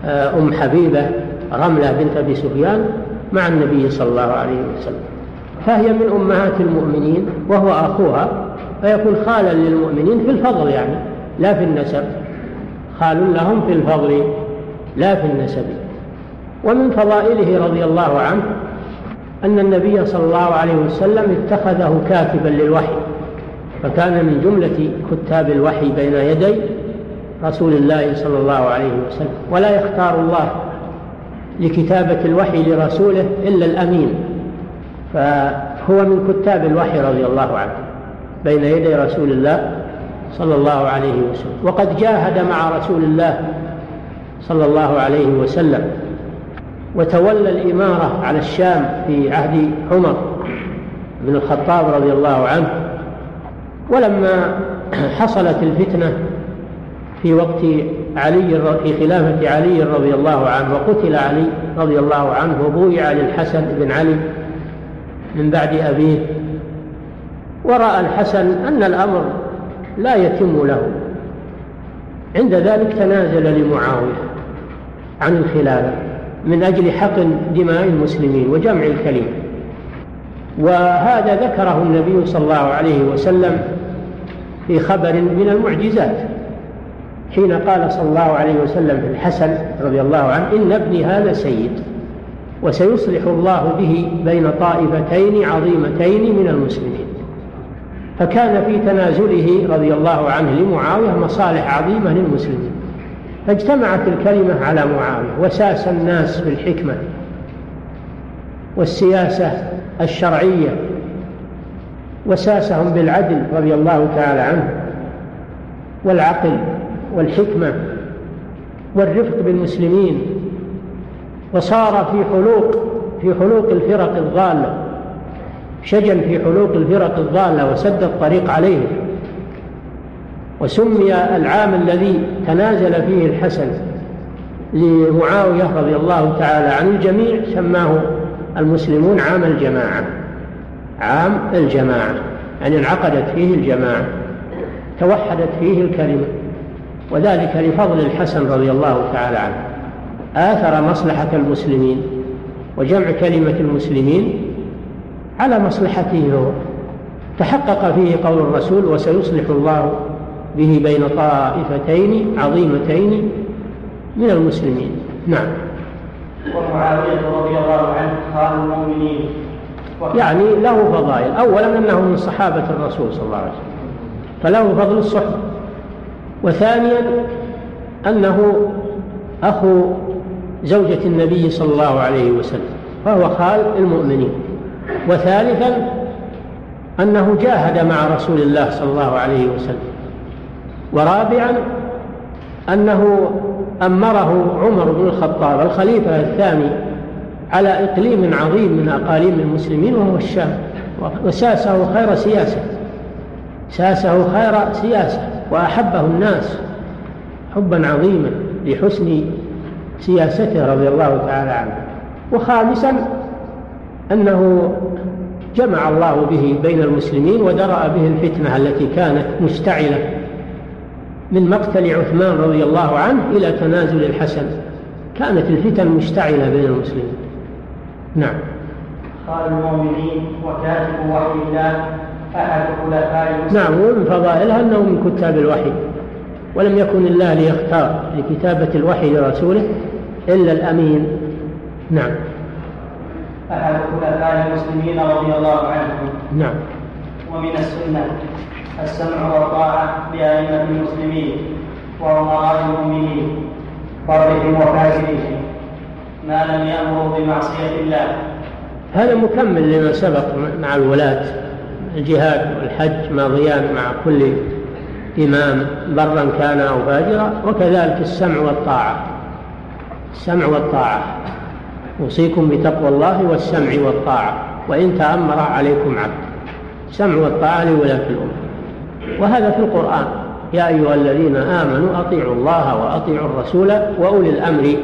آه، أم حبيبة رملة بنت أبي سفيان مع النبي صلى الله عليه وسلم. فهي من أمهات المؤمنين وهو أخوها فيكون خالا للمؤمنين في الفضل يعني لا في النسب. خال لهم في الفضل لا في النسب. ومن فضائله رضي الله عنه أن النبي صلى الله عليه وسلم اتخذه كاتبا للوحي فكان من جملة كتاب الوحي بين يدي رسول الله صلى الله عليه وسلم. ولا يختار الله لكتابة الوحي لرسوله إلا الأمين. فهو من كتاب الوحي رضي الله عنه بين يدي رسول الله صلى الله عليه وسلم. وقد جاهد مع رسول الله صلى الله عليه وسلم وتولى الإمارة على الشام في عهد عمر بن الخطاب رضي الله عنه. ولما حصلت الفتنة في وقت علي في خلافة علي رضي الله عنه وقتل علي رضي الله عنه وبويع للحسن بن علي من بعد أبيه ورأى الحسن أن الأمر لا يتم له. عند ذلك تنازل لمعاوية عن الخلافة من أجل حقن دماء المسلمين وجمع الكلمة. وهذا ذكره النبي صلى الله عليه وسلم في خبر من المعجزات حين قال صلى الله عليه وسلم الحسن رضي الله عنه إن ابني هذا سيد. وسيصلح الله به بين طائفتين عظيمتين من المسلمين. فكان في تنازله رضي الله عنه لمعاوية مصالح عظيمة للمسلمين. فاجتمعت الكلمة على معاوية وساس الناس بالحكمة والسياسة الشرعية وساسهم بالعدل رضي الله تعالى عنه والعقل والحكمة والرفق بالمسلمين وصار في حلوق في حلوق الفرق الضالة. شجن في حلوق الفرق الضالة وسد الطريق عليهم وسمي العام الذي تنازل فيه الحسن لمعاوية رضي الله تعالى عن الجميع سماه المسلمون عام الجماعة. عام الجماعة يعني انعقدت فيه الجماعة توحدت فيه الكلمة وذلك لفضل الحسن رضي الله تعالى عنه. آثر مصلحة المسلمين وجمع كلمة المسلمين على مصلحته هو. تحقق فيه قول الرسول وسيصلح الله به بين طائفتين عظيمتين من المسلمين. نعم. ومعاوية رضي الله عنه خال المؤمنين. يعني له فضائل. أولا أنه من صحابة الرسول صلى الله عليه وسلم فله فضل الصحبة وثانيا أنه أخو زوجة النبي صلى الله عليه وسلم فهو خال المؤمنين. وثالثا أنه جاهد مع رسول الله صلى الله عليه وسلم. ورابعا أنه أمره عمر بن الخطاب الخليفة الثاني على إقليم عظيم من أقاليم المسلمين وهو الشام. وساسه خير سياسة. ساسه خير سياسة وأحبه الناس حبا عظيما لحسن سياسته رضي الله تعالى عنه وخامسا أنه جمع الله به بين المسلمين ودرأ به الفتنة التي كانت مشتعلة من مقتل عثمان رضي الله عنه إلى تنازل الحسن. كانت الفتن مشتعلة بين المسلمين. نعم. قال المؤمنين وكاتب وحي الله أحد خلفاء نعم ومن فضائلها أنه من كتاب الوحي ولم يكن الله ليختار لكتابة الوحي لرسوله إلا الأمين. نعم. أحد خلفاء المسلمين رضي الله عنهم. نعم. ومن السنة السمع والطاعة لأئمة المسلمين وأمراء المؤمنين برهم وفاجرهم. ما لم يأمروا بمعصية الله. هذا مكمل لما سبق مع الولاة الجهاد والحج ماضيان مع كل إمام برا كان أو فاجرا وكذلك السمع والطاعة. السمع والطاعة. أوصيكم بتقوى الله والسمع والطاعة. وإن تأمر عليكم عبد. السمع والطاعة لولاة الأمور وهذا في القرآن. يا أيها الذين آمنوا أطيعوا الله وأطيعوا الرسول وأولي الأمر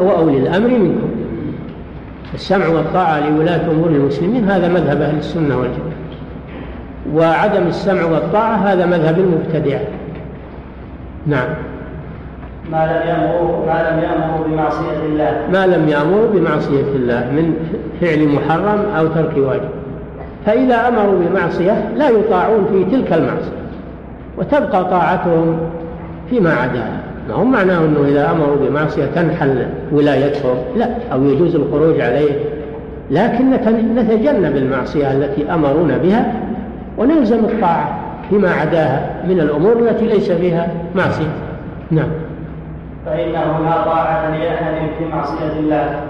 وأولي الأمر منكم. السمع والطاعة لولاة أمور المسلمين هذا مذهب أهل السنة والجماعة. وعدم السمع والطاعة هذا مذهب المبتدعة. نعم. ما لم يأمروا لم بمعصية الله. ما لم يأمروا بمعصية الله من فعل محرم أو ترك واجب. فإذا أمروا بمعصية لا يطاعون في تلك المعصية وتبقى طاعتهم فيما عداها ما هم معناه أنه إذا أمروا بمعصية تنحل ولايتهم؟ لا أو يجوز الخروج عليه. لكن نتجنب المعصية التي أمرونا بها ونلزم الطاعة فيما عداها من الأمور التي ليس فيها معصية. نعم. فإنه لا طاعة لأحد في معصية الله.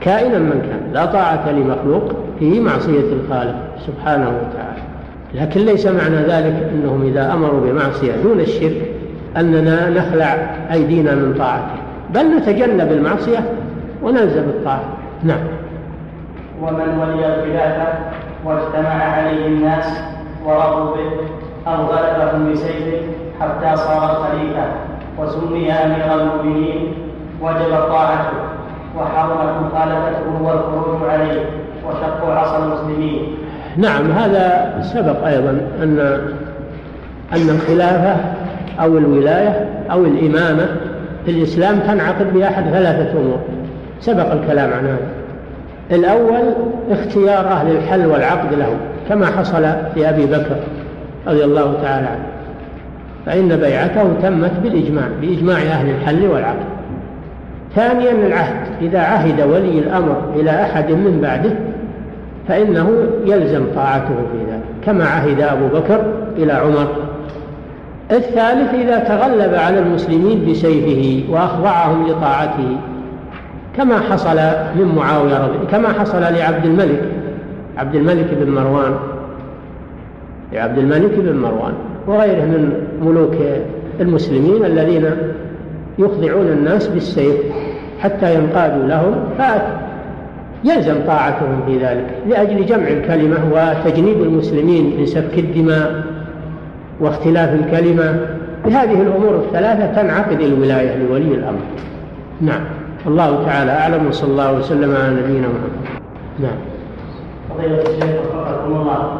كائنا من كان لا طاعة لمخلوق في معصية الخالق سبحانه وتعالى. لكن ليس معنى ذلك أنهم إذا أمروا بمعصية دون الشرك أننا نخلع أيدينا من طاعته. بل نتجنب المعصية ونلزم الطاعة. نعم. ومن ولي الخلافة واجتمع عليه الناس ورضوا به أو غلبهم بسيفه حتى صار خليفة. وسمي أمير المؤمنين وجب طاعته وحرمت مخالفته والخروج عليه وشق عصا المسلمين. نعم هذا سبق أيضا أن أن الخلافة أو الولاية أو الإمامة في الإسلام تنعقد بأحد ثلاثة أمور. سبق الكلام عن هذا. الأول اختيار أهل الحل والعقد له كما حصل في أبي بكر رضي الله تعالى عنه. فإن بيعته تمت بالإجماع بإجماع أهل الحل والعقد. ثانيا العهد إذا عهد ولي الأمر إلى أحد من بعده فإنه يلزم طاعته في ذلك كما عهد أبو بكر إلى عمر. الثالث إذا تغلب على المسلمين بسيفه وأخضعهم لطاعته كما حصل من معاوية رضي كما حصل لعبد الملك عبد الملك بن مروان. لعبد الملك بن مروان. وغيره من ملوك المسلمين الذين يخضعون الناس بالسيف حتى ينقادوا لهم فيلزم طاعتهم في ذلك لأجل جمع الكلمة وتجنيب المسلمين من سفك الدماء واختلاف الكلمة. بهذه الأمور الثلاثة تنعقد الولاية لولي الأمر. نعم. الله تعالى أعلم وصلى الله وسلم على نبينا محمد. نعم. فضيلة الشيخ وفقكم الله.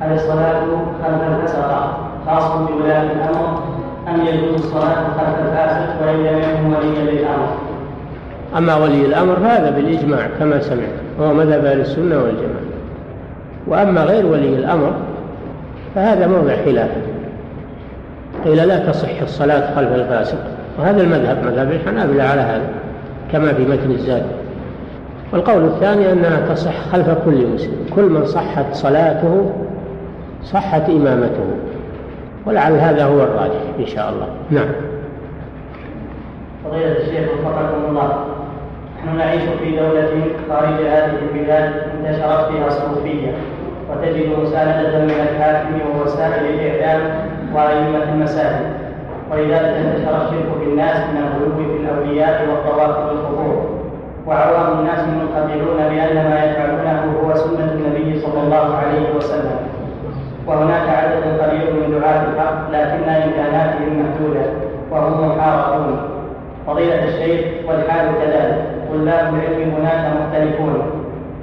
هل الصلاة خلف الفسقة خاص بولاة الأمر أم يجوز الصلاة خلف الفاسق وإن لم يكن وليا للأمر؟ أما ولي الأمر فهذا بالإجماع كما سمعت وهو مذهب أهل السنة والجماعة. وأما غير ولي الأمر فهذا موضع خلاف. قيل لا تصح الصلاة خلف الفاسق. وهذا المذهب مذهب الحنابلة على هذا كما في متن الزاد. والقول الثاني أنها تصح خلف كل مسلم. كل من صحت صلاته صحت إمامته. ولعل هذا هو الراجح إن شاء الله. نعم. فضيلة الشيخ وفقكم الله. نحن نعيش في دولة خارج هذه البلاد انتشرت فيها الصوفية وتجد مساندة من الحاكم ووسائل الإعلام وأئمة المساجد. ولذلك انتشر الشرك في الناس من الغلو في الأولياء والطواف والقبور وعوام الناس منقطعون بأن ما يفعلونه هو سنة النبي صلى الله عليه وسلم. وهناك عدد قليل من دعاة الحق لكن إمكاناتهم محدودة وهم محاربون فضيلة الشيخ والحال كذلك. طلاب العلم هناك مختلفون.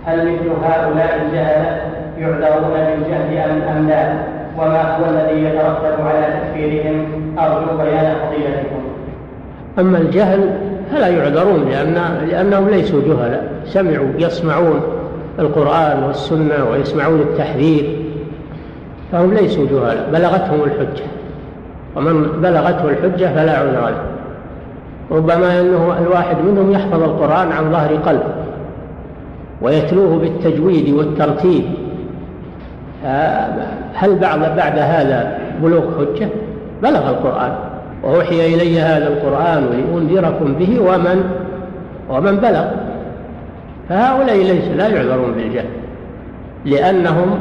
هل مثل هؤلاء الجهلة يعذرون بالجهل أم لا؟ وما هو الذي يترتب على تكفيرهم؟ أرجو بيان فضيلتكم. أما الجهل فلا يعذرون لأن لأنهم ليسوا جهلاء. سمعوا يسمعون القرآن والسنة ويسمعون التحذير. فهم ليسوا جهلاء بلغتهم الحجة. ومن بلغته الحجة فلا عذر له. ربما أنه الواحد منهم يحفظ القرآن عن ظهر قلب ويتلوه بالتجويد والترتيب. هل بعد بعد هذا بلوغ حجة؟ بلغ القرآن. وأوحي إلي هذا القرآن لأنذركم به ومن ومن بلغ. فهؤلاء ليس لا يعذرون بالجهل لأنهم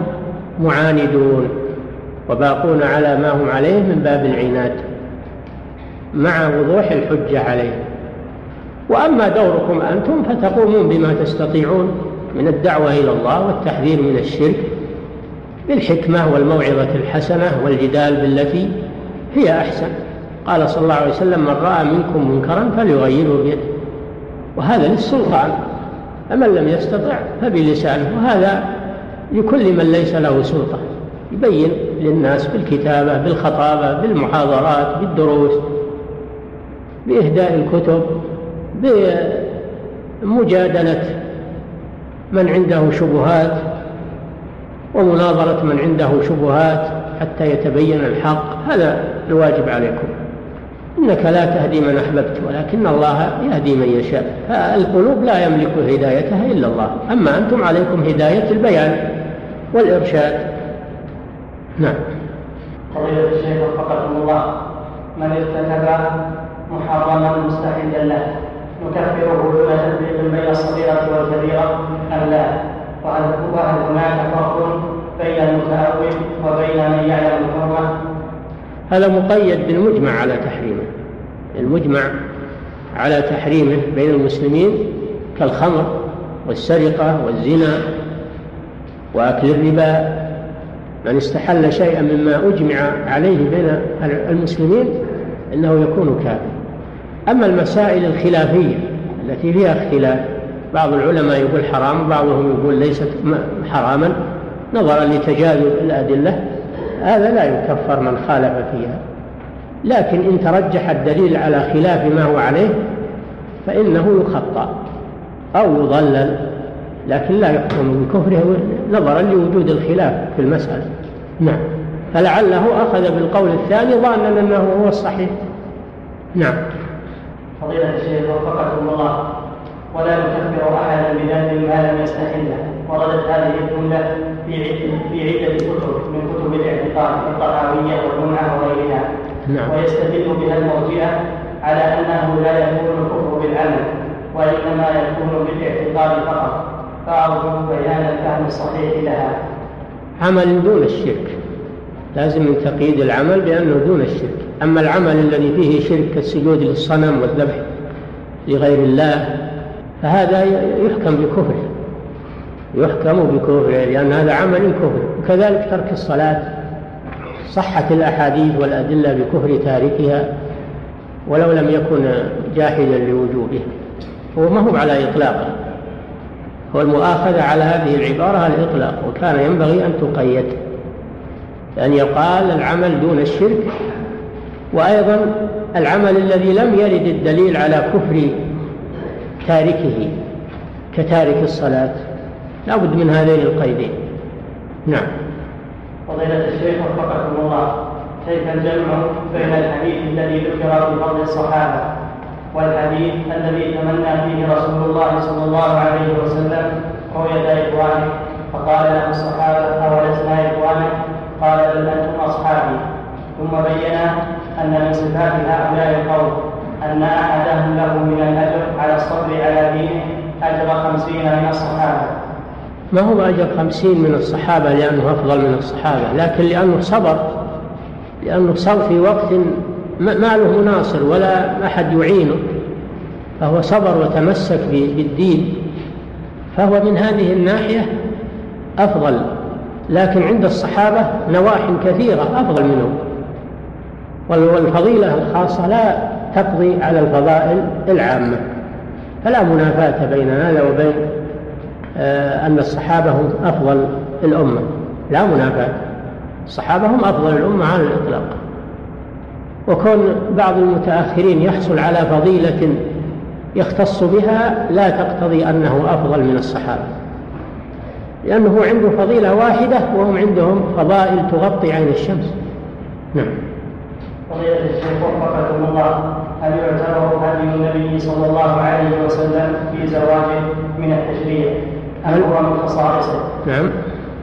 معاندون. وباقون على ما هم عليه من باب العناد مع وضوح الحجة عليه. وأما دوركم أنتم فتقومون بما تستطيعون من الدعوة إلى الله والتحذير من الشرك بالحكمة والموعظة الحسنة والجدال بالتي هي أحسن. قال صلى الله عليه وسلم من رأى منكم منكرا فليغيره بيده. وهذا للسلطان فمن لم يستطع فبلسانه. وهذا لكل من ليس له سلطة يبين للناس بالكتابة بالخطابة بالمحاضرات بالدروس بإهداء الكتب بمجادلة من عنده شبهات ومناظرة من عنده شبهات حتى يتبين الحق. هذا الواجب عليكم. إنك لا تهدي من أحببت ولكن الله يهدي من يشاء. فالقلوب لا يملك هدايتها إلا الله. أما أنتم عليكم هداية البيان والإرشاد. نعم فضيلة الشيخ وفقكم الله من ارتكب محرما مستحلا له نكفره دون تفريق بين الصغيرة والكبيرة أم لا؟ وهل وهل هناك فرق بين المتأول وبين من يعلم الحرمة؟ هذا مقيد بالمجمع على تحريمه المجمع على تحريمه بين المسلمين كالخمر والسرقة والزنا وأكل الربا من استحل شيئا مما أجمع عليه بين المسلمين إنه يكون كافر. أما المسائل الخلافية التي فيها اختلاف بعض العلماء يقول حرام وبعضهم يقول ليست حراما نظرا لتجاذب الأدلة هذا لا يكفر من خالف فيها. لكن إن ترجح الدليل على خلاف ما هو عليه فإنه يخطأ أو يضلل. لكن لا يحكم بكفره نظرا لوجود الخلاف في المسألة. نعم. فلعله أخذ بالقول الثاني ظانا أنه هو الصحيح. نعم. فضيلة الشيخ وفقكم الله. ولا نكفر أحدا بذنب ما لم يستحله. وردت هذه الجملة في في عدة كتب من كتب الاعتقاد الطحاوية والجمعة وغيرها. نعم. ويستدل بها المرجئة على أنه لا يكون الكفر بالعمل وإنما يكون بالاعتقاد فقط. فأرجو بيان الفهم الصحيح لها. عمل دون الشرك. لازم من تقييد العمل بأنه دون الشرك. أما العمل الذي فيه شرك كالسجود للصنم والذبح لغير الله فهذا يحكم بكفره يحكم بكفره لأن هذا عمل كفر. وكذلك ترك الصلاة صحت الأحاديث والأدلة بكفر تاركها ولو لم يكن جاحدا لوجوبها هو ما هو على إطلاقه. هو المؤاخذة على هذه العبارة الإطلاق وكان ينبغي أن تقيد أن يقال العمل دون الشرك وأيضا العمل الذي لم يرد الدليل على كفر تاركه كتارك الصلاة. لا بد من هذين القيدين. نعم. فضيلة الشيخ وفقكم الله كيف الجمع بين الحديث الذي ذكر في فضل الصحابة والحديث الذي تمنى فيه رسول الله صلى الله عليه وسلم رؤية إخوانه. فقال له الصحابة أولسنا إخوانا؟ قال بل أنتم أصحابي. ثم بين أن من صفات هؤلاء القوم أن أحدهم له من الأجر على الصبر على دينه أجر خمسين من الصحابة. ما هو أجر خمسين من الصحابة؟ لأنه أفضل من الصحابة. لكن لأنه صبر لأنه صار في وقت ما له مناصر ولا أحد يعينه فهو صبر وتمسك بالدين. فهو من هذه الناحية أفضل لكن عند الصحابة نواح كثيرة أفضل منهم والفضيلة الخاصة لا تقضي على الفضائل العامة فلا منافاة بين هذا وبين آه، أن الصحابة هم أفضل الأمة. لا منافاة. الصحابة هم أفضل الأمة على الإطلاق. وكون بعض المتأخرين يحصل على فضيلة يختص بها لا تقتضي أنه أفضل من الصحابة. لأنه عنده فضيلة واحدة وهم عندهم فضائل تغطي عين الشمس. نعم. فضيلة الشيخ وفقكم الله هل يعتبر هدي النبي صلى الله عليه وسلم في زواجه من التشريع؟ أم هو من خصائصه؟ نعم.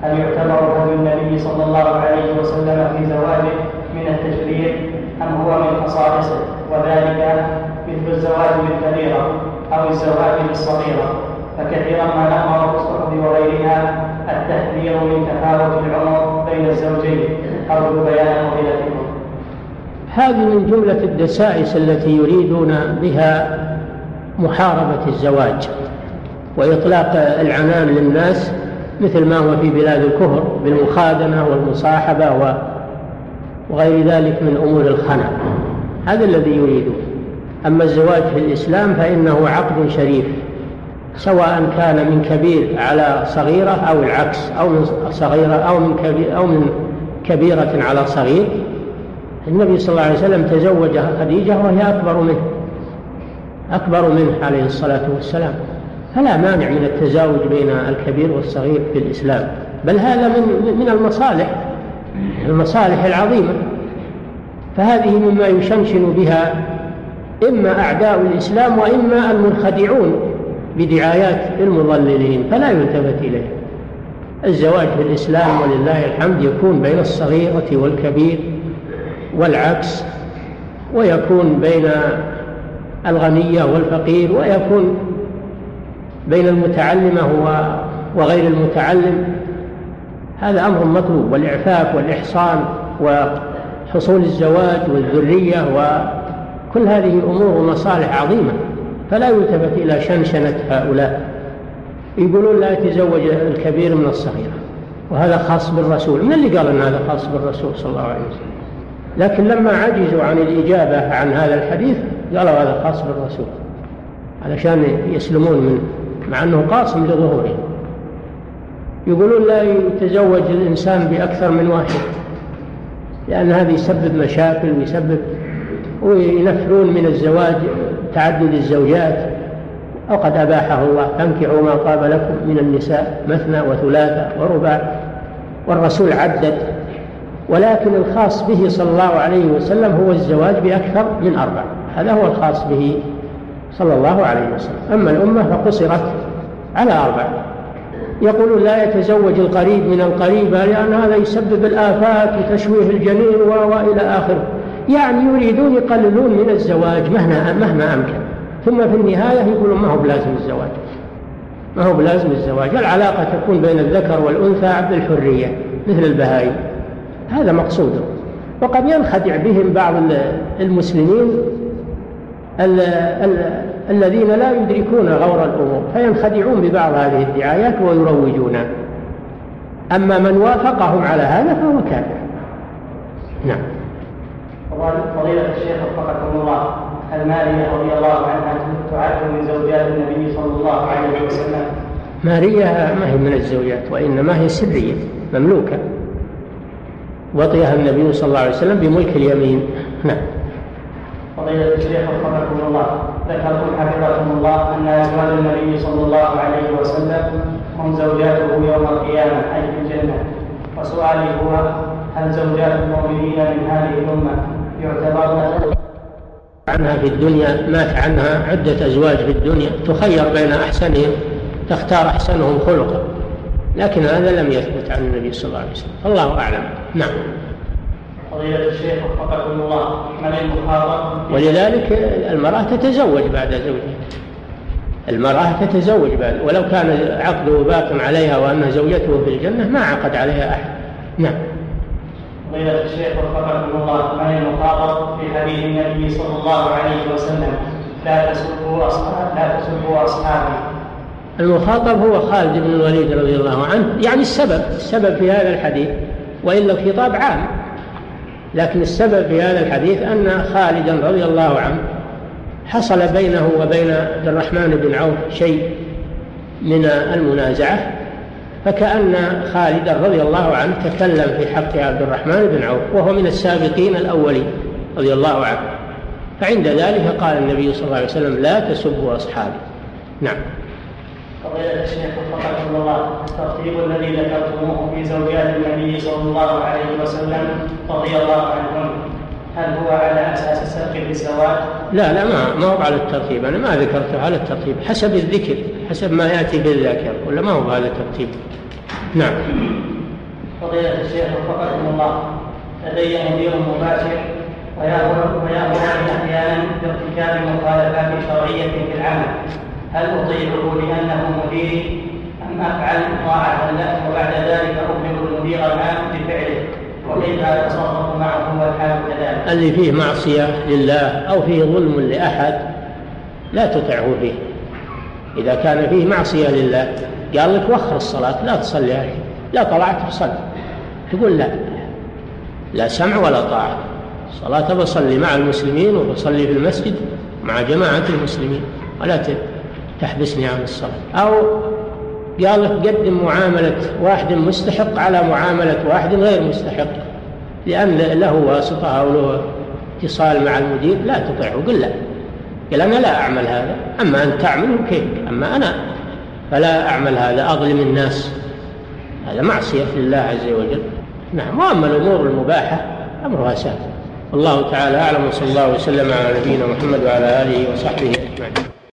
هل يعتبر هدي النبي صلى الله عليه وسلم في زواجه من التشريع؟ أم هو من خصائصه وذلك مثل الزواج بالكبيرة أو الزواج بالصغيرة فكثيرا ما نأمر في الصحف وغيرها التحذير من تفاوت العمر بين الزوجين. أرجو بيان فضيلتكم. هذه من جملة الدسائس التي يريدون بها محاربة الزواج وإطلاق العنان للناس مثل ما هو في بلاد الكفر بالمخادنة والمصاحبة وغير ذلك من أمور الخنا هذا الذي يريدون أما الزواج في الإسلام فإنه عقد شريف سواء كان من كبير على صغيرة أو العكس أو من صغيرة أو من كبير أو من كبيرة على صغير. النبي صلى الله عليه وسلم تزوج خديجة وهي أكبر منه أكبر منه عليه الصلاة والسلام. فلا مانع من التزاوج بين الكبير والصغير في الإسلام. بل هذا من من المصالح. المصالح العظيمة فهذه مما يشنشن بها إما أعداء الإسلام وإما المنخدعون بدعايات المضللين فلا يلتفت إليه. الزواج في الإسلام ولله الحمد يكون بين الصغيرة والكبير والعكس ويكون بين الغنية والفقير ويكون بين المتعلمة وغير المتعلم. هذا أمر مطلوب والإعفاف والإحصان وحصول الزواج والذرية وكل هذه أمور ومصالح عظيمة فلا يلتفت إلى شنشنة هؤلاء. يقولون لا يتزوج الكبير من الصغيرة وهذا خاص بالرسول من اللي قال أن هذا خاص بالرسول صلى الله عليه وسلم؟ لكن لما عجزوا عن الإجابة عن هذا الحديث قالوا هذا خاص بالرسول علشان يسلمون منه مع أنه قاصم لظهوره يقولون لا يتزوج الإنسان بأكثر من واحد لأن هذا يسبب مشاكل ويسبب وينفرون من الزواج تعدد الزوجات. وقد أباحه الله فانكحوا ما طاب لكم من النساء مثنى وثلاثة ورباع والرسول عدد ولكن الخاص به صلى الله عليه وسلم هو الزواج بأكثر من أربع هذا هو الخاص به صلى الله عليه وسلم. أما الأمة فقصرت على أربع. يقولون لا يتزوج القريب من القريبة لأن هذا يسبب الآفات وتشويه الجنين وإلى آخره. يعني يريدون يقللون من الزواج مهما مهما أمكن. ثم في النهاية يقولون ما هو بلازم الزواج. ما هو بلازم الزواج؟ العلاقة تكون بين الذكر والأنثى بالحرية مثل البهائم. هذا مقصود. وقد ينخدع بهم بعض المسلمين الذين لا يدركون غور الأمور فينخدعون ببعض هذه الدعايات ويروجونها أما من وافقهم على هذا فهو كافر. نعم. فضيلة الشيخ وفقكم الله المارية رضي الله عنها تعد من زوجات النبي صلى الله عليه وسلم. مارية ما هي من الزوجات وإنما هي سرية مملوكة. وطيها النبي صلى الله عليه وسلم بملك اليمين. نعم. فضيلة الشيخ وفقكم الله ذكرتم حفظكم الله أن أزواج النبي صلى الله عليه وسلم هم زوجاته يوم القيامة أي في الجنة وسؤالي هو هل زوجات المؤمنين من هذه الأمة يعتبرن عنها في الدنيا مات عنها عدة أزواج في الدنيا تخير بين أحسنهم تختار أحسنهم خلقا. لكن هذا لم يثبت عن النبي صلى الله عليه وسلم. الله أعلم. نعم. فضيلة الشيخ وفقكم الله. من المخاطب ولذلك المرأة تتزوج بعد زوجها. المرأة تتزوج بعد. ولو كان عقده باق عليها وأن زوجته في الجنة ما عقد عليها أحد. نعم. فضيلة الشيخ وفقكم الله. من المخاطب في حديث النبي صلى الله عليه وسلم. لا تسبوا أصحاب لا تسبوا أصحابي. المخاطب هو خالد بن الوليد رضي الله عنه. يعني السبب. السبب في هذا الحديث. وإلا الخطاب عام. لكن السبب في هذا الحديث أن خالدا رضي الله عنه حصل بينه وبين عبد الرحمن بن عوف شيء من المنازعة فكأن خالدا رضي الله عنه تكلم في حق عبد الرحمن بن عوف وهو من السابقين الأولين رضي الله عنه. فعند ذلك قال النبي صلى الله عليه وسلم لا تسبوا أصحابي. نعم. فضيلة الشيخ وفقكم الله. الترتيب الذي ذكرتموه في زوجات النبي صلى الله عليه وسلم رضي الله عنهم. هل هو على أساس السبق الزواج؟ لا لا ما ما هو على الترتيب. أنا ما ذكرته على الترتيب حسب الذكر حسب ما يأتي في الذاكره ولا ما هو بهذا الترتيب؟ نعم. فضيلة الشيخ وفقكم الله. لدي مدير مباشر ويأمرني أحيانا بارتكاب مخالفات شرعية في العمل. هل أطيعه لأنه مديري أم أفعل طاعة له وبعد ذلك أخبر المدير العام بفعله؟ وكيف أتصرف معه والحال كذلك؟ اللي فيه معصية لله أو فيه ظلم لأحد لا تطعه فيه. إذا كان فيه معصية لله قال لك وخر الصلاة لا تصلي لا طلعت تصلي. تقول لا لا سمع ولا طاعة. الصلاة بصلي مع المسلمين وبصلي في المسجد مع جماعة المسلمين. ولا تحبسني عن الصلاة أو قال لك قدم معاملة واحد مستحق على معاملة واحد غير مستحق لأن له واسطة أو له اتصال مع المدير لا تطيعه. قل لا. قال أنا لا أعمل هذا. أما أن تعمله كيف أما أنا فلا أعمل هذا. أظلم الناس. هذا معصية لله عز وجل. نعم. وأما الأمور المباحة أمرها سهل. والله تعالى أعلم وصلى الله وسلم على نبينا محمد وعلى آله وصحبه أجمعين.